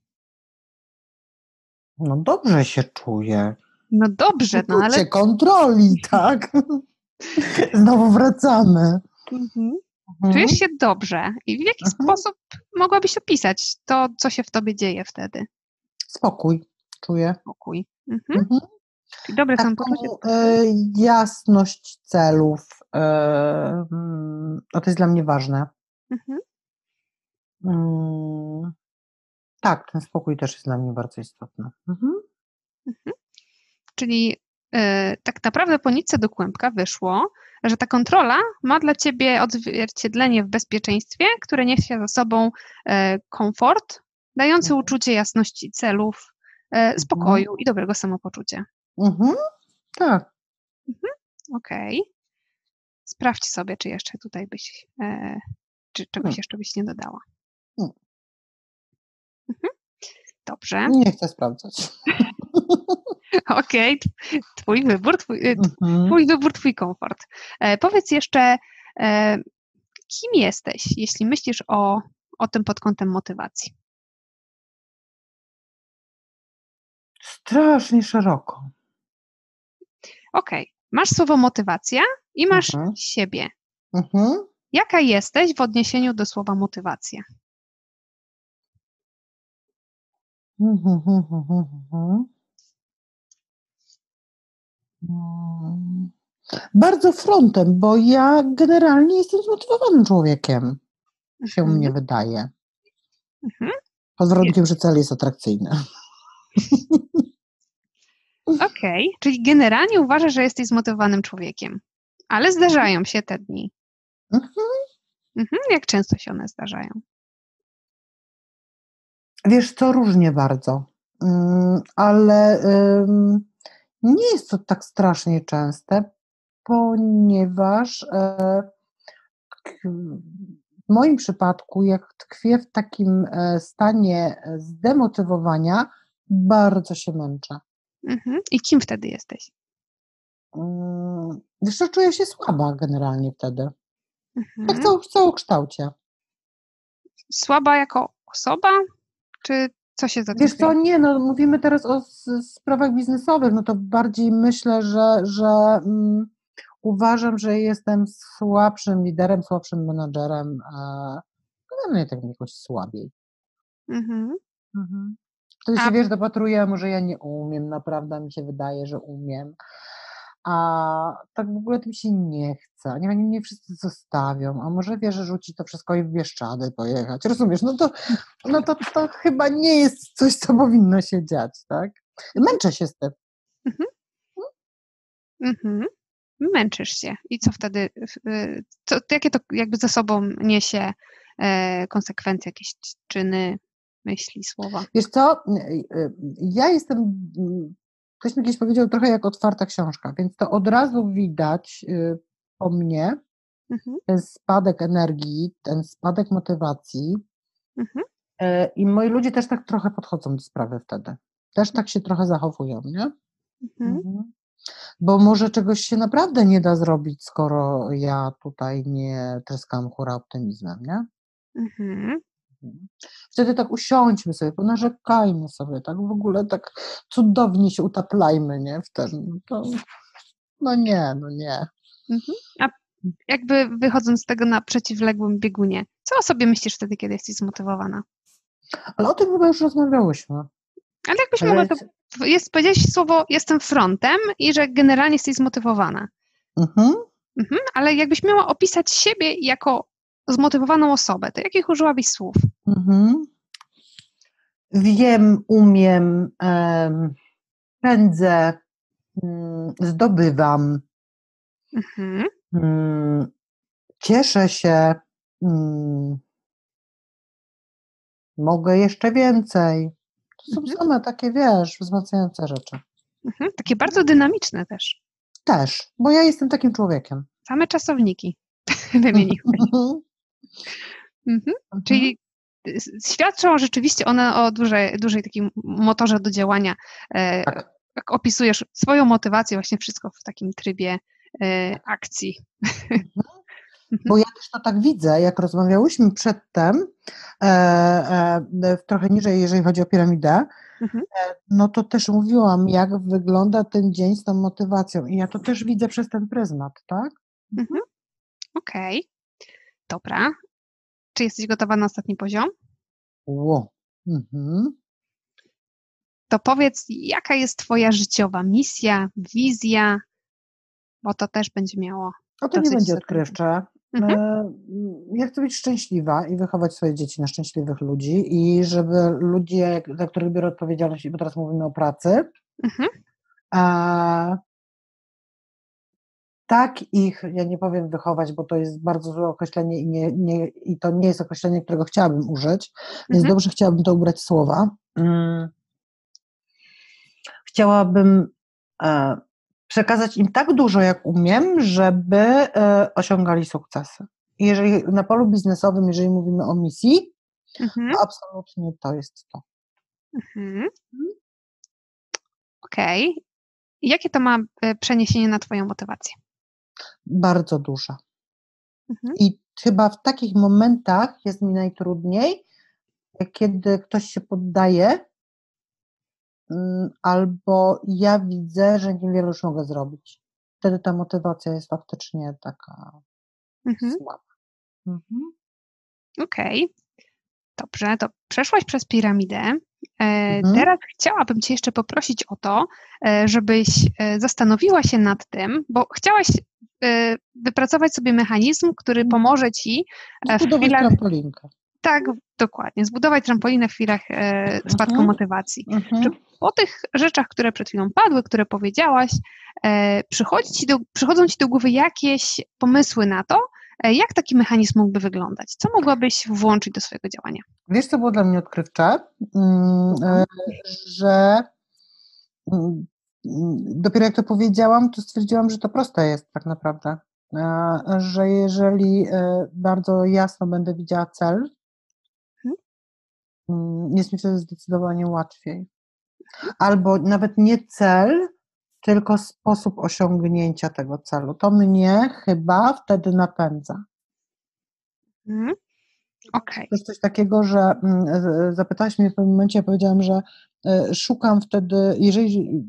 No dobrze się czuję. No dobrze, no ale... kontroli, tak? Znowu wracamy. Mhm. Mhm. Czujesz się dobrze i w jaki mhm. sposób mogłabyś opisać to, co się w tobie dzieje wtedy? Spokój czuję. Spokój. Mhm. mhm. Czyli dobre Taką, e, jasność celów, mm, to jest dla mnie ważne. Mhm. Mm, tak, ten spokój też jest dla mnie bardzo istotny. Mhm. Mhm. Czyli e, tak naprawdę po nitce do kłębka wyszło, że ta kontrola ma dla ciebie odzwierciedlenie w bezpieczeństwie, które niesie za sobą komfort, dający mhm. uczucie jasności celów. Spokoju mhm. i dobrego samopoczucia. Mhm. Tak. Mhm. Okej. Okay. Sprawdź sobie, czy jeszcze tutaj byś, e, czy czegoś hmm. jeszcze byś nie dodała. Hmm. Mhm. Dobrze. Nie chcę sprawdzać. Okej, okay. twój wybór, twój, y, mhm. twój wybór, twój komfort. E, powiedz jeszcze, e, kim jesteś, jeśli myślisz o, o tym pod kątem motywacji? Strasznie szeroko. Okej, okay. masz słowo motywacja i masz mhm. siebie. Mhm. Jaka jesteś w odniesieniu do słowa motywacja? Mhm, Mm. Bardzo frontem, bo ja generalnie jestem zmotywowanym człowiekiem, się mnie wydaje. Pod warunkiem, że cel jest atrakcyjny. Okej, okay. czyli generalnie uważasz, że jesteś zmotywowanym człowiekiem, ale zdarzają się te dni. Mhm. Mhm. Jak często się one zdarzają? Wiesz co, różnie bardzo, mm, ale nie jest to tak strasznie częste, ponieważ e, w moim przypadku, jak tkwię w takim e, stanie zdemotywowania, bardzo się męczę. Mhm. I kim wtedy jesteś? Mm, wiesz co, czuję się słaba generalnie wtedy. Mhm. Tak w całokształcie. Słaba jako osoba? Czy Co się za tym Wiesz co, nie, no mówimy teraz o sprawach biznesowych, no to bardziej myślę, że, że mm, uważam, że jestem słabszym liderem, słabszym menadżerem, e, generalnie tak jakoś słabiej. Mhm. Mhm. Wtedy się, wiesz, dopatruję, a może ja nie umiem, naprawdę mi się wydaje, że umiem. A tak w ogóle tym się nie chce. Nie mnie wszyscy zostawią, a może wiesz, że rzuci to wszystko i w Bieszczady pojechać. Rozumiesz? No to, no to, to chyba nie jest coś, co powinno się dziać, tak? Męczę się z tym. Mhm. Męczysz się. I co wtedy? y, Co, jakie to jakby ze sobą niesie e, konsekwencje, jakieś czyny, myśli, słowa? Wiesz co, y, y, ja jestem, ktoś mi kiedyś powiedział, trochę jak otwarta książka, więc to od razu widać y, po mnie Mhm. ten spadek energii, ten spadek motywacji. Mhm. I moi ludzie też tak trochę podchodzą do sprawy wtedy. Też tak się trochę zachowują, nie? Mhm. Mhm. Bo może czegoś się naprawdę nie da zrobić, skoro ja tutaj nie tryskam hura optymizmem, nie? Mhm. Mhm. Wtedy tak usiądźmy sobie, ponarzekajmy sobie, tak w ogóle tak cudownie się utaplajmy, nie? W ten, no to, no nie, no nie. Jakby wychodząc z tego na przeciwległym biegunie, co o sobie myślisz wtedy, kiedy jesteś zmotywowana? Ale o tym chyba już rozmawiałyśmy. Ale jakbyś Że mogła to, jest- jest, powiedziałeś słowo jestem frontem i że generalnie jesteś zmotywowana. Mhm. Mhm. Ale jakbyś miała opisać siebie jako zmotywowaną osobę, to jakich użyłabyś słów? Mhm. Wiem, umiem, em, pędzę, mm, zdobywam, Mhm. mm, cieszę się, mm, mogę jeszcze więcej. To są Mhm. same takie, wiesz, wzmacniające rzeczy. Mhm. Takie bardzo dynamiczne też. Też, bo ja jestem takim człowiekiem. Same czasowniki wymieniłeś. Mhm. Czyli s- świadczą rzeczywiście one o dużej, dużej takim motorze do działania. E, Tak. Jak opisujesz swoją motywację, właśnie wszystko w takim trybie e, akcji. Bo ja też to tak widzę, jak rozmawiałyśmy przedtem, e, e, trochę niżej, jeżeli chodzi o piramidę, Mhm. e, no to też mówiłam, jak wygląda ten dzień z tą motywacją. I ja to też widzę przez ten pryzmat, tak? Mhm. Okej, dobra. Czy jesteś gotowa na ostatni poziom? Ło. Mhm. To powiedz, jaka jest Twoja życiowa misja, wizja, bo to też będzie miało. O to nie będzie odkrywcze. Mhm. E, Ja chcę być szczęśliwa i wychować swoje dzieci na szczęśliwych ludzi i żeby ludzie, za których biorę odpowiedzialność, bo teraz mówimy o pracy, Mhm. a tak ich, ja nie powiem wychować, bo to jest bardzo złe określenie i, nie, nie, i to nie jest określenie, którego chciałabym użyć, więc Mhm. dobrze chciałabym to ubrać słowa. Mm. Chciałabym e, przekazać im tak dużo, jak umiem, żeby e, osiągali sukcesy. Jeżeli na polu biznesowym, jeżeli mówimy o misji, Mhm. to absolutnie to jest to. Mhm. Okej. Jakie to ma e, przeniesienie na Twoją motywację? Bardzo duża. Mhm. I chyba w takich momentach jest mi najtrudniej, kiedy ktoś się poddaje, mm, albo ja widzę, że niewiele już mogę zrobić. Wtedy ta motywacja jest faktycznie taka Mhm. słaba. Mhm. Okej. Dobrze, to przeszłaś przez piramidę. E, Mhm. Teraz chciałabym Cię jeszcze poprosić o to, e, żebyś e, zastanowiła się nad tym, bo chciałaś wypracować sobie mechanizm, który pomoże Ci e, w Zbudować chwilach, trampolinkę. tak, dokładnie, zbudować trampolinę w chwilach spadku Mhm. motywacji. Mhm. Po tych rzeczach, które przed chwilą padły, które powiedziałaś, przychodzi ci do, przychodzą Ci do głowy jakieś pomysły na to, jak taki mechanizm mógłby wyglądać? Co mogłabyś włączyć do swojego działania? Wiesz, co było dla mnie odkrywcze? Mm, e, że mm, mm, dopiero jak to powiedziałam, to stwierdziłam, że to proste jest tak naprawdę. E, Że jeżeli e, bardzo jasno będę widziała cel, Mhm. jest mi wtedy zdecydowanie łatwiej. Albo nawet nie cel, tylko sposób osiągnięcia tego celu. To mnie chyba wtedy napędza. Mhm. Okay. To jest coś takiego, że mm, zapytałaś mnie w pewnym momencie, ja powiedziałam, że e, szukam wtedy, jeżeli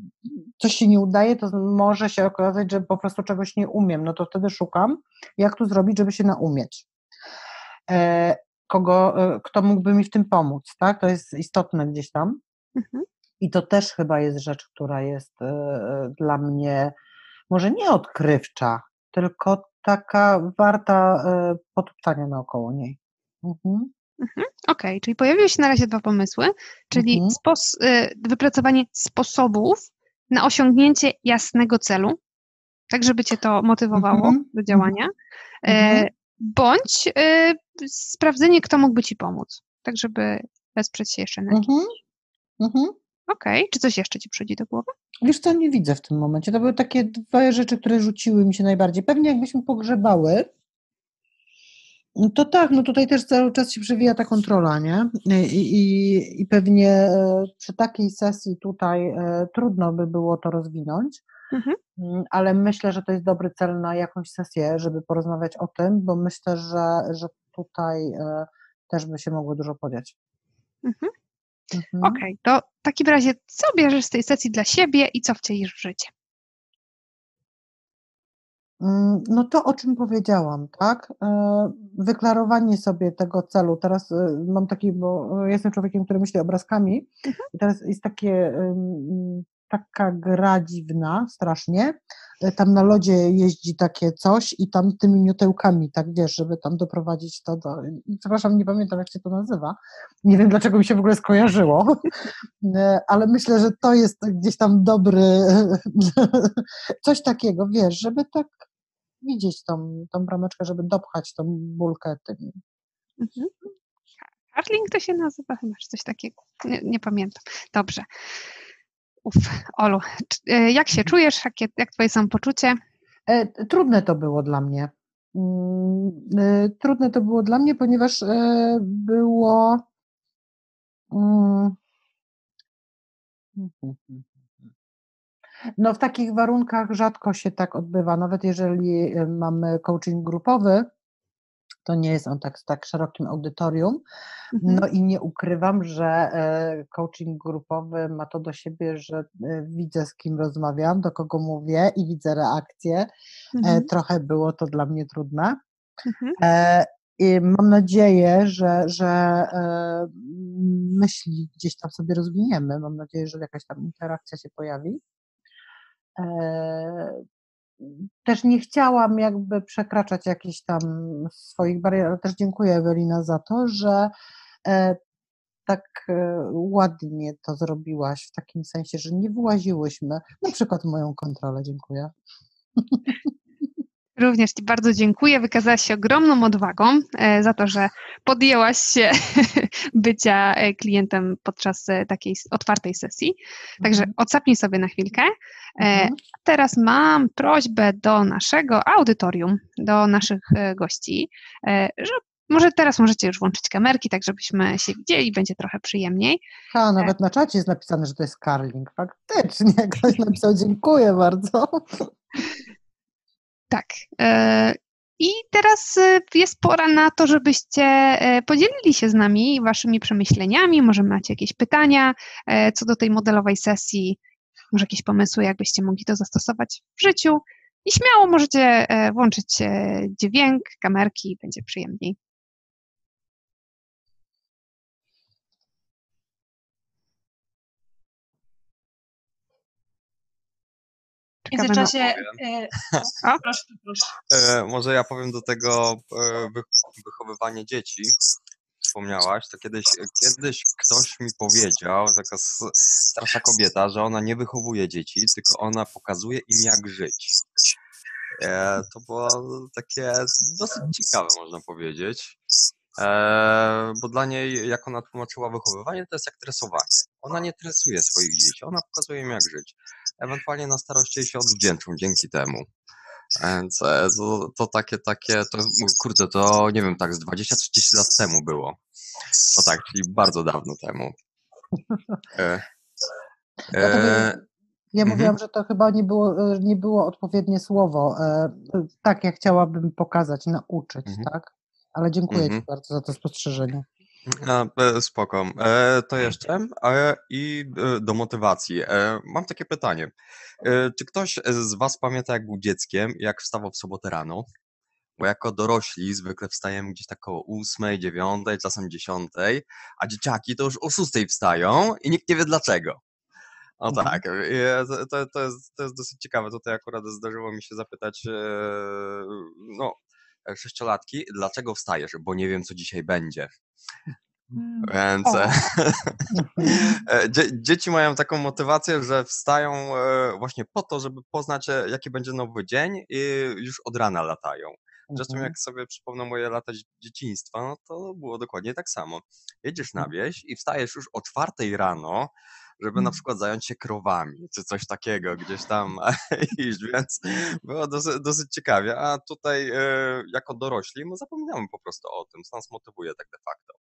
coś się nie udaje, to może się okazać, że po prostu czegoś nie umiem, no to wtedy szukam, jak to zrobić, żeby się naumieć. E, kogo, e, kto mógłby mi w tym pomóc, tak? To jest istotne gdzieś tam. Mhm. I to też chyba jest rzecz, która jest dla mnie może nie odkrywcza, tylko taka warta potuptania naokoło niej. Mhm. Mhm. Okej, okay, czyli pojawiły się na razie dwa pomysły, czyli mhm. spos wypracowanie sposobów na osiągnięcie jasnego celu, tak żeby cię to motywowało mhm. do działania, e, mhm. bądź y, sprawdzenie, kto mógłby ci pomóc, tak żeby wesprzeć się jeszcze na kimś. Mhm. Okej, okay. czy coś jeszcze ci przychodzi do głowy? Wiesz co, nie widzę w tym momencie. To były takie dwie rzeczy, które rzuciły mi się najbardziej. Pewnie jakbyśmy pogrzebały, to tak, no tutaj też cały czas się przewija ta kontrola, nie? I, i, i pewnie e, przy takiej sesji tutaj e, trudno by było to rozwinąć, mhm. Mm, ale myślę, że to jest dobry cel na jakąś sesję, żeby porozmawiać o tym, bo myślę, że, że tutaj e, też by się mogło dużo podziać. Mhm. Mhm. Okej, okay, to w takim razie co bierzesz z tej sesji dla siebie i co wcielisz w życie? Mm, no to, o czym powiedziałam, tak? E, wyklarowanie sobie tego celu. Teraz e, mam taki, bo jestem człowiekiem, który myśli obrazkami mhm. i teraz jest takie, taka gra dziwna, strasznie. E, tam na lodzie jeździ takie coś i tam tymi miotełkami, tak wiesz, żeby tam doprowadzić to do... Przepraszam, nie pamiętam, jak się to nazywa. Nie wiem, dlaczego mi się w ogóle skojarzyło, ale myślę, że to jest gdzieś tam dobry, coś takiego, wiesz, żeby tak widzieć tą, tą brameczkę, żeby dopchać tą bulkę tym. Mhm. To się nazywa chyba, czy coś takiego. Nie, nie pamiętam. Dobrze. Uf, Olu, e, jak się czujesz? Jakie, jak twoje samopoczucie? E, trudne to było dla mnie. Mm, e, trudne to było dla mnie, ponieważ było. Mm. No w takich warunkach rzadko się tak odbywa, nawet jeżeli mamy coaching grupowy, to nie jest on tak z tak szerokim audytorium. Mhm. No i nie ukrywam, że e, coaching grupowy ma to do siebie, że e, widzę z kim rozmawiam, do kogo mówię i widzę reakcję. Mhm. Trochę było to dla mnie trudne. Mhm. I mam nadzieję, że, że myśli gdzieś tam sobie rozwiniemy. Mam nadzieję, że jakaś tam interakcja się pojawi. Też nie chciałam jakby przekraczać jakichś tam swoich barier, ale też dziękuję Ewelina za to, że e, tak e, ładnie to zrobiłaś, w takim sensie, że nie wyłaziłyśmy, na przykład moją kontrolę, dziękuję. Również Ci bardzo dziękuję. Wykazałaś się ogromną odwagą e, za to, że podjęłaś się bycia e, klientem podczas e, takiej otwartej sesji. Także mhm. odsapnij sobie na chwilkę. Mhm. Teraz mam prośbę do naszego audytorium, do naszych gości, że może teraz możecie już włączyć kamerki, tak żebyśmy się widzieli, będzie trochę przyjemniej. A, nawet na czacie jest napisane, że to jest Carling. Faktycznie, ktoś napisał dziękuję bardzo. Tak. E, I teraz e, jest pora na to, żebyście e, podzielili się z nami waszymi przemyśleniami. Może macie jakieś pytania co do tej modelowej sesji, może jakieś pomysły, jakbyście mogli to zastosować w życiu. I śmiało możecie włączyć dźwięk, kamerki, będzie przyjemniej. W międzyczasie. E, proszę, proszę. E, może ja powiem do tego e, wychowywanie dzieci. Wspomniałaś, to kiedyś, kiedyś ktoś mi powiedział, taka starsza kobieta, że ona nie wychowuje dzieci, tylko ona pokazuje im, jak żyć. To było takie dosyć ciekawe, można powiedzieć. bo dla niej, jak ona tłumaczyła wychowywanie, to jest jak tresowanie. Ona nie tresuje swoich dzieci, ona pokazuje im, jak żyć ewentualnie na starości się odwdzięczą dzięki temu. Więc e, to, to takie, takie, to kurde, to nie wiem, tak z 20-30 lat temu było. No tak, czyli bardzo dawno temu. E, e, ja mhm. mówiłam, że to chyba nie było, e, nie było odpowiednie słowo. E, tak, ja chciałabym pokazać, nauczyć, mhm. tak? ale dziękuję mhm. Ci bardzo za to spostrzeżenie. A, e, spoko. E, to jeszcze e, i e, do motywacji. E, mam takie pytanie. E, czy ktoś z Was pamięta, jak był dzieckiem, jak wstawał w sobotę rano? Bo jako dorośli zwykle wstajemy gdzieś tak około 8, 9, czasem 10, a dzieciaki to już o 6 wstają i nikt nie wie dlaczego. O mhm. tak, to, to, jest, to jest dosyć ciekawe. Tutaj akurat zdarzyło mi się zapytać no, sześciolatki, dlaczego wstajesz? Bo nie wiem, co dzisiaj będzie. Mm. Więc e, e, dzieci mają taką motywację, że wstają e, właśnie po to, żeby poznać, jaki będzie nowy dzień i już od rana latają. Zresztą mhm. jak sobie przypomnę moje lata dzieciństwa, no to było dokładnie tak samo. Jedziesz na mhm. wieś i wstajesz już o czwartej rano, żeby na mm. przykład zająć się krowami, czy coś takiego, gdzieś tam iść, więc było dosyć, dosyć ciekawie, a tutaj e, jako dorośli my zapominamy po prostu o tym, co nas motywuje tak de facto.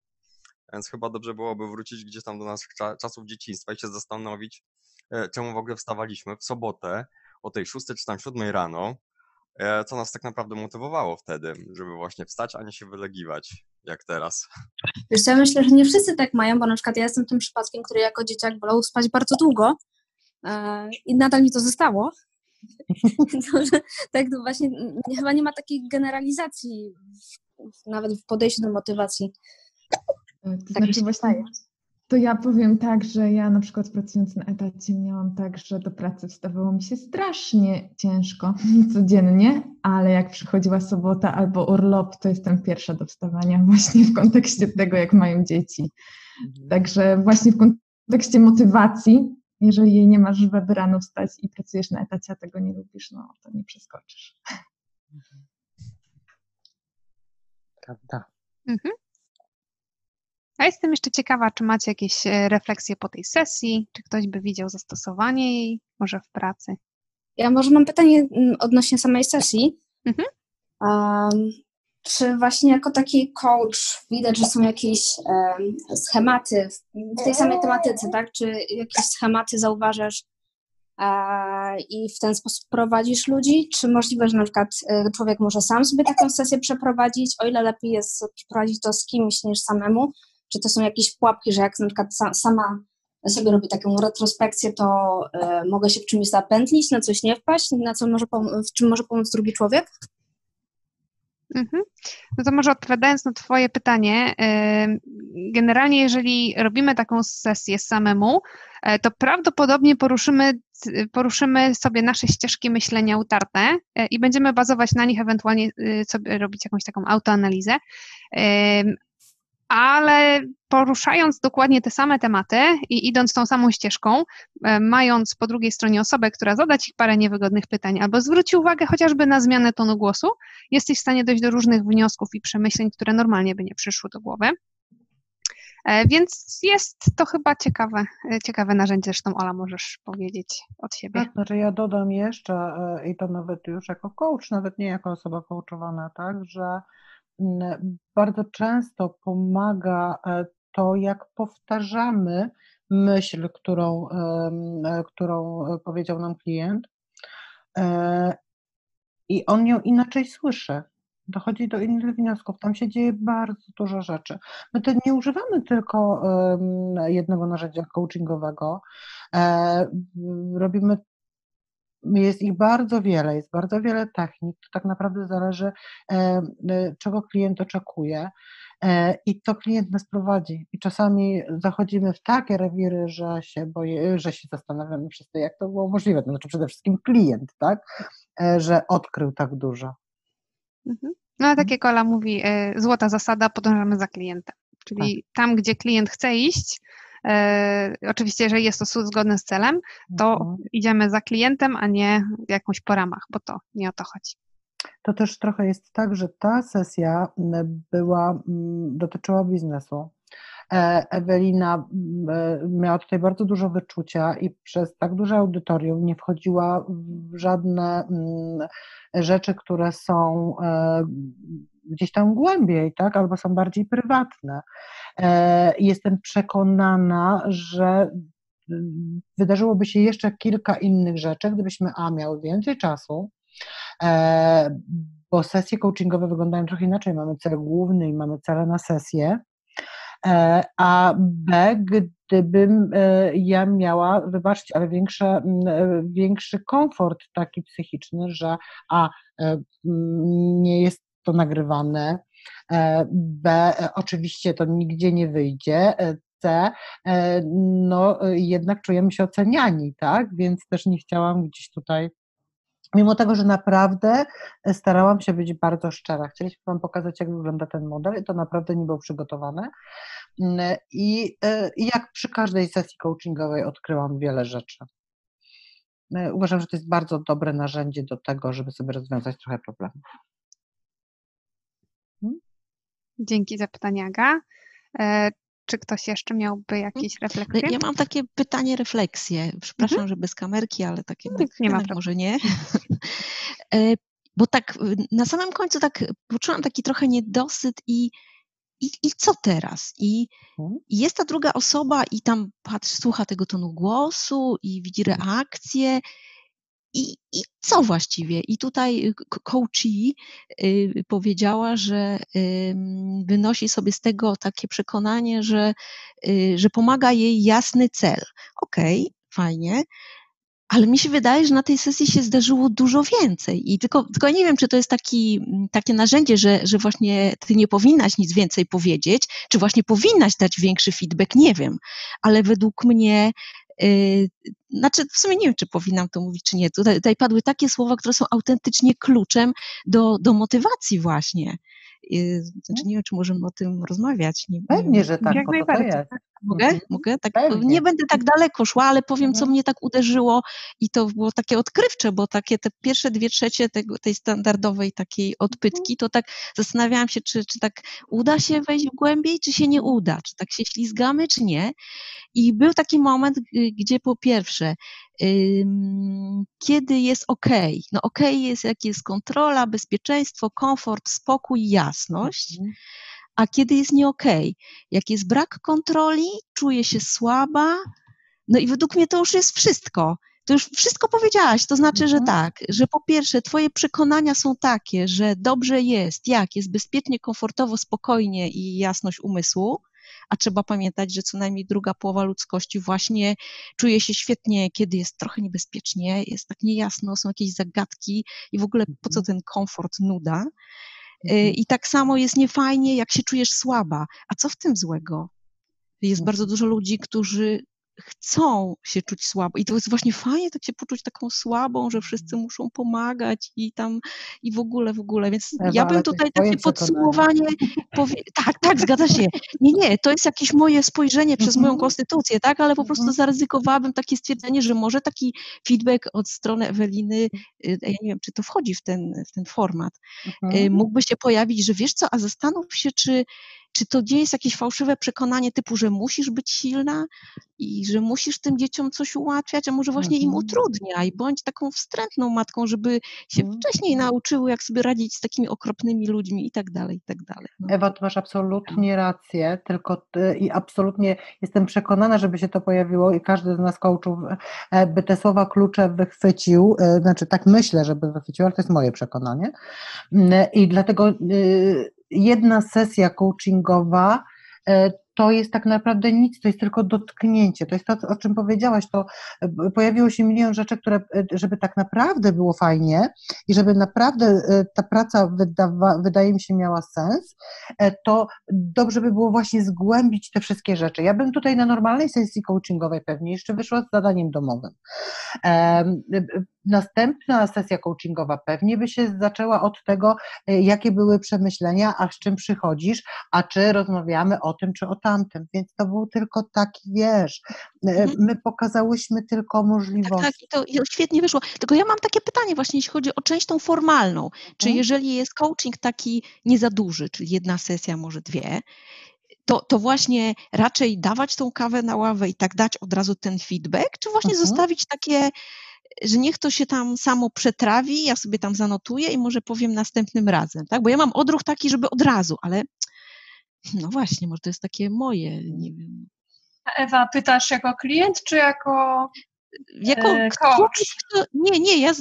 Więc chyba dobrze byłoby wrócić gdzieś tam do naszych czasów dzieciństwa i się zastanowić, e, czemu w ogóle wstawaliśmy w sobotę o tej 6 czy tam 7 rano, co nas tak naprawdę motywowało wtedy, żeby właśnie wstać, a nie się wylegiwać jak teraz. Wiesz, ja myślę, że nie wszyscy tak mają, bo na przykład ja jestem tym przypadkiem, który jako dzieciak wolał spać bardzo długo e, i nadal mi to zostało. tak to właśnie chyba nie ma takiej generalizacji w, nawet w podejściu do motywacji. To tak znaczy właśnie, to ja powiem tak, że ja na przykład pracując na etacie miałam tak, że do pracy wstawało mi się strasznie ciężko codziennie, ale jak przychodziła sobota albo urlop, to jestem pierwsza do wstawania właśnie w kontekście tego, jak mają dzieci. Mhm. Także właśnie w kontekście motywacji, jeżeli jej nie masz, żeby rano wstać i pracujesz na etacie, a tego nie lubisz, no to nie przeskoczysz. Prawda. Mhm. A jestem jeszcze ciekawa, czy macie jakieś e, refleksje po tej sesji, czy ktoś by widział zastosowanie jej, może w pracy? Ja może mam pytanie mm, odnośnie samej sesji. Mhm. Um, czy właśnie jako taki coach widać, że są jakieś um, schematy w tej samej tematyce, tak? Czy jakieś schematy zauważasz e, i w ten sposób prowadzisz ludzi? Czy możliwe, że na przykład e, człowiek może sam sobie taką sesję przeprowadzić, o ile lepiej jest przeprowadzić to z kimś niż samemu? Czy to są jakieś pułapki, że jak na przykład sama sobie robię taką retrospekcję, to y, mogę się w czymś zapętlić, na coś nie wpaść, na co może w czym może pomóc drugi człowiek? Mhm. No to może odpowiadając na Twoje pytanie, generalnie jeżeli robimy taką sesję samemu, e, to prawdopodobnie poruszymy, poruszymy sobie nasze ścieżki myślenia utarte e, i będziemy bazować na nich, ewentualnie sobie robić jakąś taką autoanalizę ale poruszając dokładnie te same tematy i idąc tą samą ścieżką, e, mając po drugiej stronie osobę, która zada Ci parę niewygodnych pytań albo zwróci uwagę chociażby na zmianę tonu głosu, jesteś w stanie dojść do różnych wniosków i przemyśleń, które normalnie by nie przyszły do głowy. E, więc jest to chyba ciekawe, e, ciekawe narzędzie, zresztą Ola możesz powiedzieć od siebie. Tak, znaczy ja dodam jeszcze i to nawet już jako coach, nawet nie jako osoba coachowana, tak, że bardzo często pomaga e, to, jak powtarzamy myśl, którą, e, którą powiedział nam klient, e, i on ją inaczej słyszy. Dochodzi do innych wniosków. Tam się dzieje bardzo dużo rzeczy. My to nie używamy tylko jednego narzędzia coachingowego. Robimy jest ich bardzo wiele, jest bardzo wiele technik. To tak naprawdę zależy, e, e, czego klient oczekuje. E, I to klient nas prowadzi. I czasami zachodzimy w takie rewiry, że się boję, że się zastanawiamy wszyscy, jak to było możliwe. To znaczy przede wszystkim klient, tak? Że odkrył tak dużo. Mhm. No a tak jak Ola mówi, złota zasada, podążamy za klientem. Czyli tak. tam, gdzie klient chce iść, oczywiście, jeżeli jest to zgodne z celem, to mhm. idziemy za klientem, a nie jakąś po ramach, bo to nie o to chodzi. To też trochę jest tak, że ta sesja była, dotyczyła biznesu. E, Ewelina e, miała tutaj bardzo dużo wyczucia i przez tak duże audytorium nie wchodziła w żadne rzeczy, które są gdzieś tam głębiej, tak, albo są bardziej prywatne. E, jestem przekonana, że mm, wydarzyłoby się jeszcze kilka innych rzeczy, gdybyśmy A miały więcej czasu, e, bo sesje coachingowe wyglądają trochę inaczej. Mamy cel główny i mamy cele na sesję. E, a B, gdybym e, ja miała, wybaczcie, ale większe, e, większy komfort taki psychiczny, że A, nie jest to nagrywane, B, oczywiście to nigdzie nie wyjdzie, C, no jednak czujemy się oceniani, tak, więc też nie chciałam gdzieś tutaj Mimo tego, że naprawdę e, starałam się być bardzo szczera. Chcieliśmy Wam pokazać, jak wygląda ten model i to naprawdę nie było przygotowane. Mm, I, e, I jak przy każdej sesji coachingowej odkryłam wiele rzeczy. E, uważam, że to jest bardzo dobre narzędzie do tego, żeby sobie rozwiązać trochę problemów. Hmm? Dzięki za pytanie, Aga. Czy ktoś jeszcze miałby mm. jakieś refleksje? Ja mam takie pytanie, refleksje. Przepraszam, mhm. że bez kamerki, ale takie no, nie ma może nie. E, bo tak na samym końcu tak poczułam taki trochę niedosyt i i, i co teraz? I, mhm. I, jest ta druga osoba i tam patrzy, słucha tego tonu głosu i widzi mhm. reakcję i, I co właściwie? I tutaj y, coachee y, powiedziała, że wynosi sobie z tego takie przekonanie, że, y, że pomaga jej jasny cel. Okej, okay, fajnie, ale mi się wydaje, że na tej sesji się zdarzyło dużo więcej. I tylko, tylko nie wiem, czy to jest taki, takie narzędzie, że, że właśnie ty nie powinnaś nic więcej powiedzieć, czy właśnie powinnaś dać większy feedback, nie wiem. Ale według mnie Y, znaczy, w sumie nie wiem, czy powinnam to mówić, czy nie. Tutaj, tutaj padły takie słowa, które są autentycznie kluczem do, do motywacji właśnie. Y, znaczy, nie wiem, czy możemy o tym rozmawiać. Nie, Pewnie, że tak, Jak bo to, to jest. Mogę? Mhm. Mogę? Tak, nie będę tak daleko szła, ale powiem, co mhm. mnie tak uderzyło i to było takie odkrywcze, bo takie te pierwsze dwie trzecie tego, tej standardowej takiej odpytki, to tak zastanawiałam się, czy, czy tak uda się wejść głębiej, czy się nie uda, czy tak się ślizgamy, czy nie. I był taki moment, gdzie po pierwsze, kiedy jest ok. No ok jest, jak jest kontrola, bezpieczeństwo, komfort, spokój, jasność. Mhm a kiedy jest nie. Okay. Jak jest brak kontroli, czuję się słaba, no i według mnie to już jest wszystko. To już wszystko powiedziałaś, to znaczy, że mhm. tak, że po pierwsze, Twoje przekonania są takie, że dobrze jest, jak jest bezpiecznie, komfortowo, spokojnie i jasność umysłu, a trzeba pamiętać, że co najmniej druga połowa ludzkości właśnie czuje się świetnie, kiedy jest trochę niebezpiecznie, jest tak niejasno, są jakieś zagadki i w ogóle po co mhm. ten komfort, nuda. Y, mhm. I tak samo jest niefajnie, jak się czujesz słaba. A co w tym złego? Jest bardzo dużo ludzi, którzy chcą się czuć słabo. I to jest właśnie fajnie tak się poczuć taką słabą, że wszyscy mhm. muszą pomagać i tam i w ogóle, w ogóle. Więc Ewa, ja bym tutaj takie podsumowanie powie... Tak, tak, zgadza się. Nie, nie, to jest jakieś moje spojrzenie przez moją mhm. konstytucję, tak, ale po prostu zaryzykowałabym takie stwierdzenie, że może taki feedback od strony Eweliny, y, ja nie wiem, czy to wchodzi w ten, w ten format, y, mógłby się pojawić, że wiesz co, a zastanów się, czy czy to nie jest jakieś fałszywe przekonanie typu, że musisz być silna i że musisz tym dzieciom coś ułatwiać, a może właśnie im mhm. utrudniaj, bądź taką wstrętną matką, żeby się mhm. wcześniej nauczyły, jak sobie radzić z takimi okropnymi ludźmi i tak dalej, i tak dalej. No. Ewa, ty masz absolutnie rację, tylko ty, i absolutnie jestem przekonana, żeby się to pojawiło i każdy z nas coachów e, by te słowa klucze wychwycił, e, znaczy tak myślę, żeby wychwycił, ale to jest moje przekonanie mm, i dlatego y, jedna sesja coachingowa e, to jest tak naprawdę nic, to jest tylko dotknięcie. To jest to, o czym powiedziałaś, to e, pojawiło się milion rzeczy, które, e, żeby tak naprawdę było fajnie i żeby naprawdę ta praca wydawa, wydaje mi się miała sens, to dobrze by było właśnie zgłębić te wszystkie rzeczy. Ja bym tutaj na normalnej sesji coachingowej pewnie jeszcze wyszła z zadaniem domowym. Następna sesja coachingowa pewnie by się zaczęła od tego, jakie były przemyślenia, a z czym przychodzisz, a czy rozmawiamy o tym, czy o tamtym, więc to był tylko taki, wiesz, e, mhm. my pokazałyśmy tylko możliwości. Tak, tak, i to świetnie wyszło. Tylko ja mam takie pytanie właśnie, jeśli chodzi o część tą formalną. Czy hmm? jeżeli jest coaching taki nie za duży, czyli jedna sesja, może dwie, to, to właśnie raczej dawać tą kawę na ławę i tak dać od razu ten feedback, czy właśnie mhm. zostawić takie że niech to się tam samo przetrawi, ja sobie tam zanotuję i może powiem następnym razem, tak? Bo ja mam odruch taki, żeby od razu, ale no właśnie, może to jest takie moje, nie wiem. Ewa, pytasz jako klient, czy jako jako e, ktoś, kto, nie, nie, ja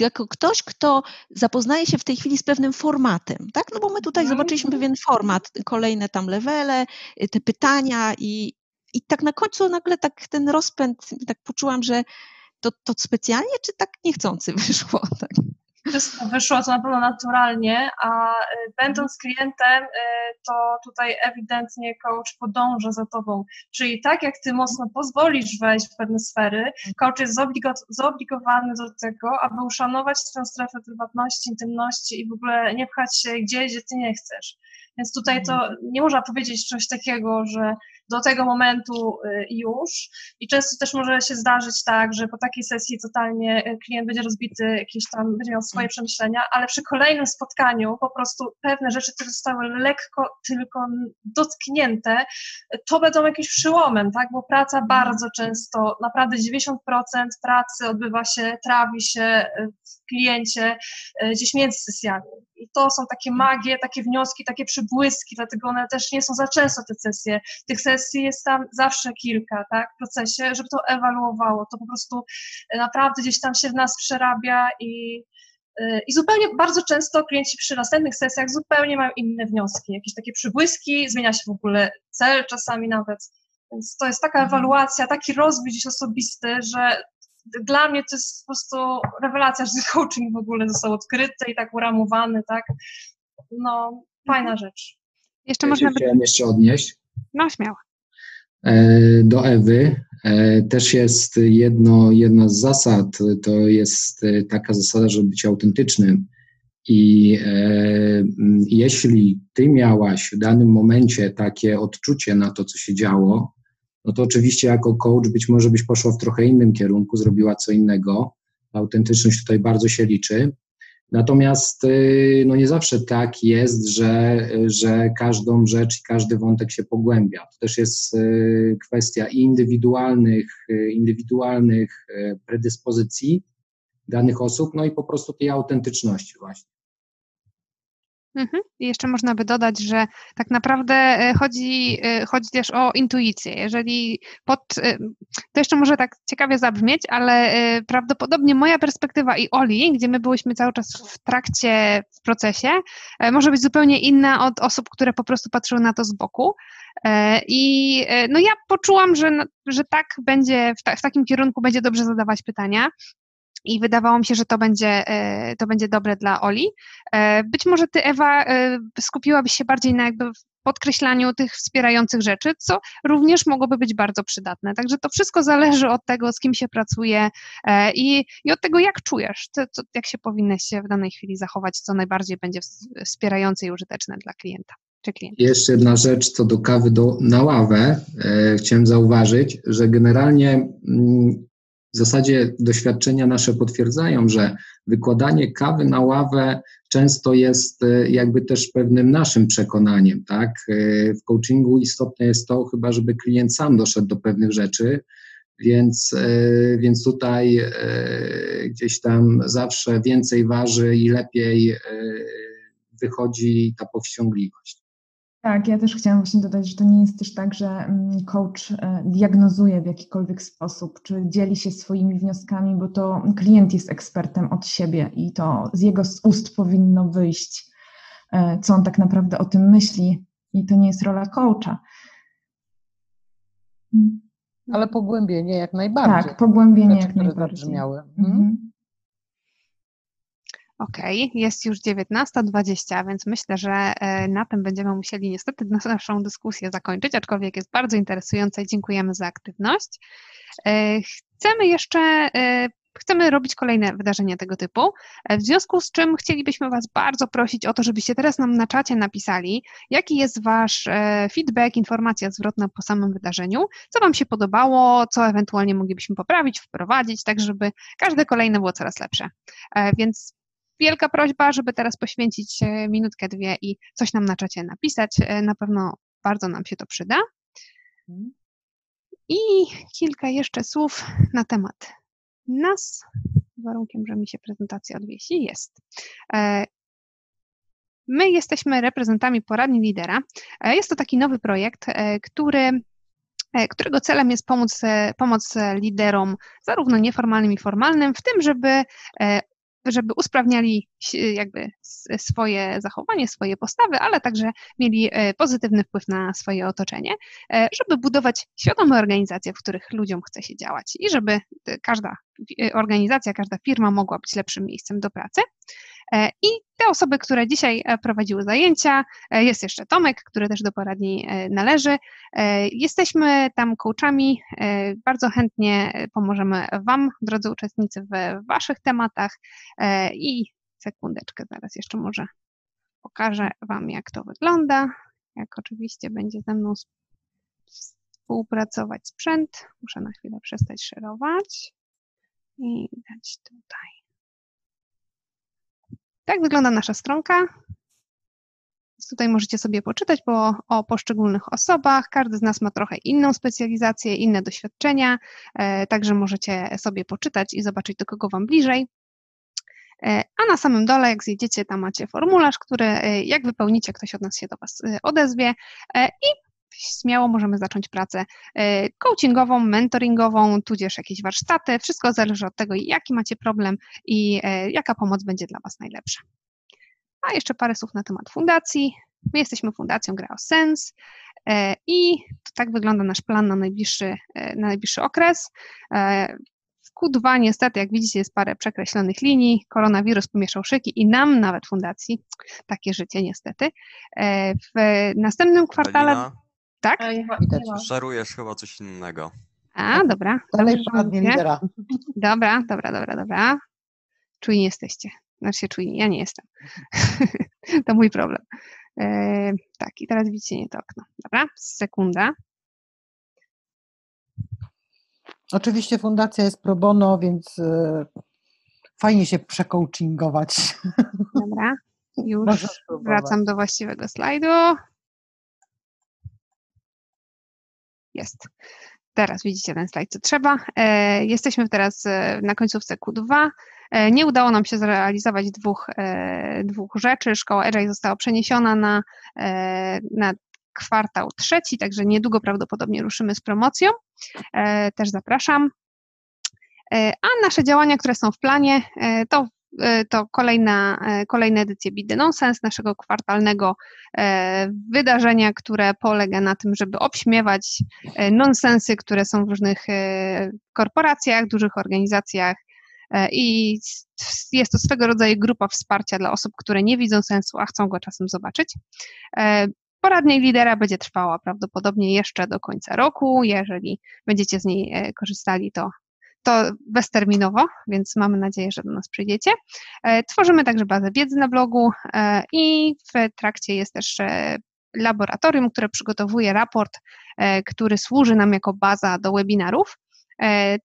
jako ktoś, kto zapoznaje się w tej chwili z pewnym formatem, tak? No bo my tutaj Mhm. zobaczyliśmy pewien format, kolejne tam levele, y, te pytania i, i tak na końcu nagle tak ten rozpęd, tak poczułam, że to, to specjalnie, czy tak niechcący wyszło? Tak? wszystko wyszło to na pewno naturalnie, a y, będąc klientem, y, to tutaj ewidentnie coach podąża za tobą. Czyli tak jak ty mocno pozwolisz wejść w pewne sfery, coach jest zobligo- zobligowany do tego, aby uszanować tę strefę prywatności, intymności i w ogóle nie pchać się gdzieś, gdzie ty nie chcesz. Więc tutaj to nie można powiedzieć czegoś takiego, że do tego momentu y, już. I często też może się zdarzyć tak, że po takiej sesji totalnie y, klient będzie rozbity, jakieś tam będzie miał swoje przemyślenia, ale przy kolejnym spotkaniu po prostu pewne rzeczy, które zostały lekko tylko dotknięte, to będą jakimś przełomem, tak? Bo praca bardzo często, naprawdę 90% pracy odbywa się, trawi się y, w kliencie gdzieś między sesjami. I to są takie magie, takie wnioski, takie przybłyski, dlatego one też nie są za często te sesje. Tych sesji jest tam zawsze kilka, tak, w procesie, żeby to ewaluowało. To po prostu naprawdę gdzieś tam się w nas przerabia i, i zupełnie bardzo często klienci przy następnych sesjach zupełnie mają inne wnioski, jakieś takie przybłyski, zmienia się w ogóle cel czasami nawet. Więc to jest taka ewaluacja, taki rozwój gdzieś osobisty, że dla mnie to jest po prostu rewelacja, że coaching w ogóle został odkryty i tak uramowany, tak? No, fajna rzecz. Jeszcze Ja można by... chciałem jeszcze odnieść No, śmiało. e, do Ewy. E, Też jest jedno, jedna z zasad, to jest e, taka zasada, żeby być autentycznym. I e, jeśli ty miałaś w danym momencie takie odczucie na to, co się działo, no to oczywiście jako coach być może byś poszła w trochę innym kierunku, zrobiła co innego. Autentyczność tutaj bardzo się liczy. Natomiast y, no nie zawsze tak jest, że, że każdą rzecz i każdy wątek się pogłębia. To też jest y, kwestia indywidualnych, y, indywidualnych predyspozycji danych osób, no i po prostu tej autentyczności właśnie. Mhm. I jeszcze można by dodać, że tak naprawdę e, chodzi, e, chodzi też o intuicję. Jeżeli pod, e, to jeszcze może tak ciekawie zabrzmieć, ale prawdopodobnie moja perspektywa i Oli, gdzie my byliśmy cały czas w trakcie, w procesie, może być zupełnie inna od osób, które po prostu patrzyły na to z boku. I no ja poczułam, że, że tak będzie, w, ta, w takim kierunku będzie dobrze zadawać pytania i wydawało mi się, że to będzie, to będzie dobre dla Oli. Być może ty, Ewa, skupiłabyś się bardziej na jakby podkreślaniu tych wspierających rzeczy, co również mogłoby być bardzo przydatne. Także to wszystko zależy od tego, z kim się pracuje i, i od tego, jak czujesz, to, to, jak się powinnaś się w danej chwili zachować, co najbardziej będzie wspierające i użyteczne dla klienta. Jeszcze jedna rzecz co do kawy do, na ławę. E, chciałem zauważyć, że generalnie mm, w zasadzie doświadczenia nasze potwierdzają, że wykładanie kawy na ławę często jest jakby też pewnym naszym przekonaniem, tak? W coachingu istotne jest to, chyba żeby klient sam doszedł do pewnych rzeczy, więc, więc tutaj gdzieś tam zawsze więcej waży i lepiej wychodzi ta powściągliwość. Tak, ja też chciałam właśnie dodać, że to nie jest też tak, że coach diagnozuje w jakikolwiek sposób, czy dzieli się swoimi wnioskami, bo to klient jest ekspertem od siebie i to z jego ust powinno wyjść, co on tak naprawdę o tym myśli i to nie jest rola coacha. Ale pogłębienie jak najbardziej. Tak, pogłębienie Rzeczy, jak najbardziej. zabrzmiały. Mhm. Okej, jest już 19.20, więc myślę, że e, na tym będziemy musieli niestety naszą dyskusję zakończyć, aczkolwiek jest bardzo interesująca i dziękujemy za aktywność. E, Chcemy jeszcze, e, chcemy robić kolejne wydarzenia tego typu, w związku z czym chcielibyśmy Was bardzo prosić o to, żebyście teraz nam na czacie napisali, jaki jest Wasz feedback, informacja zwrotna po samym wydarzeniu, co Wam się podobało, co ewentualnie moglibyśmy poprawić, wprowadzić, tak żeby każde kolejne było coraz lepsze. Więc wielka prośba, żeby teraz poświęcić minutkę, dwie i coś nam na czacie napisać. Na pewno bardzo nam się to przyda. I kilka jeszcze słów na temat nas, warunkiem, że mi się prezentacja odwiesi, jest. My jesteśmy reprezentantami poradni lidera. Jest to taki nowy projekt, który którego celem jest pomóc, pomoc liderom, zarówno nieformalnym i formalnym, w tym, żeby żeby usprawniali jakby swoje zachowanie, swoje postawy, ale także mieli e, pozytywny wpływ na swoje otoczenie, e, żeby budować świadome organizacje, w których ludziom chce się działać i żeby każda organizacja, każda firma mogła być lepszym miejscem do pracy. E, I te osoby, które dzisiaj e, prowadziły zajęcia, e, jest jeszcze Tomek, który też do poradni należy. Jesteśmy tam coachami, bardzo chętnie pomożemy Wam, drodzy uczestnicy, w Waszych tematach i sekundeczkę, zaraz jeszcze może pokażę Wam, jak to wygląda. Jak oczywiście będzie ze mną współpracować sprzęt, muszę na chwilę przestać szerować i dać tutaj. Tak wygląda nasza stronka. Tutaj możecie sobie poczytać po, o poszczególnych osobach. Każdy z nas ma trochę inną specjalizację, inne doświadczenia, e, także możecie sobie poczytać i zobaczyć, do kogo Wam bliżej. E, a na samym dole, jak zjedziecie, tam macie formularz, który e, jak wypełnicie, ktoś od nas się do Was odezwie i śmiało możemy zacząć pracę coachingową, mentoringową, tudzież jakieś warsztaty. Wszystko zależy od tego, jaki macie problem i jaka pomoc będzie dla Was najlepsza. A jeszcze parę słów na temat fundacji. My jesteśmy fundacją Graosens i tak wygląda nasz plan na najbliższy, na najbliższy okres. W Q2 niestety, jak widzicie, jest parę przekreślonych linii. Koronawirus pomieszał szyki i nam, nawet fundacji, takie życie niestety. W następnym kwartale... Tak? Widać. Szarujesz chyba coś innego. A, dobra. Dalej poradnie lidera. Dobra, dobra, dobra, dobra. Czujni jesteście. Znaczy się czujni, ja nie jestem. to mój problem. E, tak, i teraz widzicie nie to okno. Dobra, sekunda. Oczywiście fundacja jest pro bono, więc y, fajnie się przecoachingować. Dobra, już wracam do właściwego slajdu. Jest. Teraz widzicie ten slajd, co trzeba. E, jesteśmy teraz e, na końcówce Q2. E, nie udało nam się zrealizować dwóch, dwóch rzeczy. Szkoła Agile została przeniesiona na, na kwartał trzeci, także niedługo prawdopodobnie ruszymy z promocją. Też zapraszam. A nasze działania, które są w planie, to to kolejna, e, kolejna edycja Beat the Nonsense, naszego kwartalnego e, wydarzenia, które polega na tym, żeby obśmiewać nonsensy, które są w różnych korporacjach, dużych organizacjach i jest to swego rodzaju grupa wsparcia dla osób, które nie widzą sensu, a chcą go czasem zobaczyć. Poradnia lidera będzie trwała prawdopodobnie jeszcze do końca roku. Jeżeli będziecie z niej korzystali, to to bezterminowo, więc mamy nadzieję, że do nas przyjdziecie. E, tworzymy także bazę wiedzy na blogu e, i w trakcie jest też e, laboratorium, które przygotowuje raport, który służy nam jako baza do webinarów.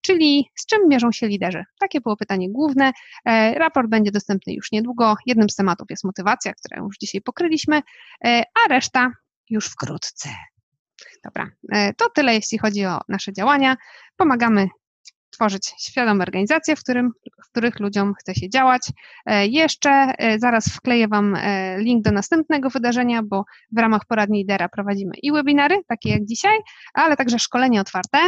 Czyli z czym mierzą się liderzy? Takie było pytanie główne. Raport będzie dostępny już niedługo. Jednym z tematów jest motywacja, którą już dzisiaj pokryliśmy, a reszta już wkrótce. Dobra, to tyle jeśli chodzi o nasze działania. Pomagamy tworzyć świadome organizacje, w, którym, w których ludziom chce się działać. E, jeszcze e, zaraz wkleję Wam e, link do następnego wydarzenia, bo w ramach poradni lidera prowadzimy i webinary, takie jak dzisiaj, ale także szkolenia otwarte,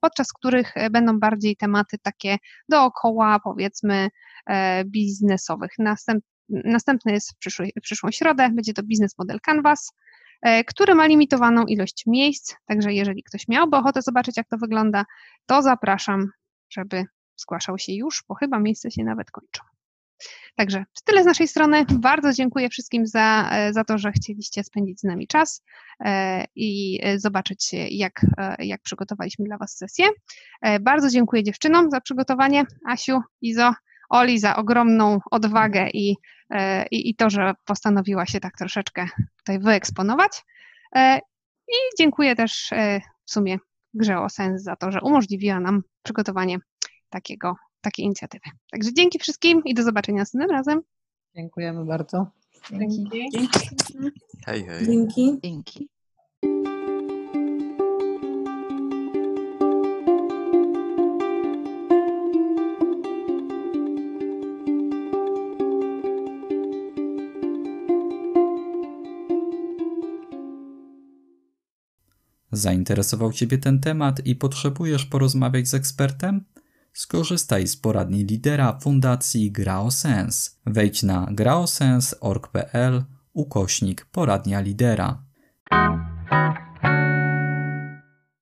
podczas których będą bardziej tematy takie dookoła, powiedzmy, biznesowych. Następ, następny jest w, przyszły, w przyszłą środę, będzie to biznes model Canvas, który ma limitowaną ilość miejsc, także jeżeli ktoś miałby ochotę zobaczyć, jak to wygląda, to zapraszam, żeby zgłaszał się już, bo chyba miejsce się nawet kończą. Także tyle z naszej strony. Bardzo dziękuję wszystkim za, e, za to, że chcieliście spędzić z nami czas e, i zobaczyć, jak, jak przygotowaliśmy dla Was sesję. Bardzo dziękuję dziewczynom za przygotowanie. Asiu, Izo, Oli za ogromną odwagę i, e, i, i to, że postanowiła się tak troszeczkę tutaj wyeksponować. E, I dziękuję też e, w sumie Grze o Sens za to, że umożliwiła nam przygotowanie takiego, takiej inicjatywy. Także dzięki wszystkim i do zobaczenia następnym razem. Dziękujemy bardzo. Dzięki. Dzięki. Hej, hej. Dzięki. Dzięki. Zainteresował Ciebie ten temat i potrzebujesz porozmawiać z ekspertem? Skorzystaj z poradni lidera Fundacji GraoSense. Wejdź na graosens.org.pl ukośnik poradnia lidera.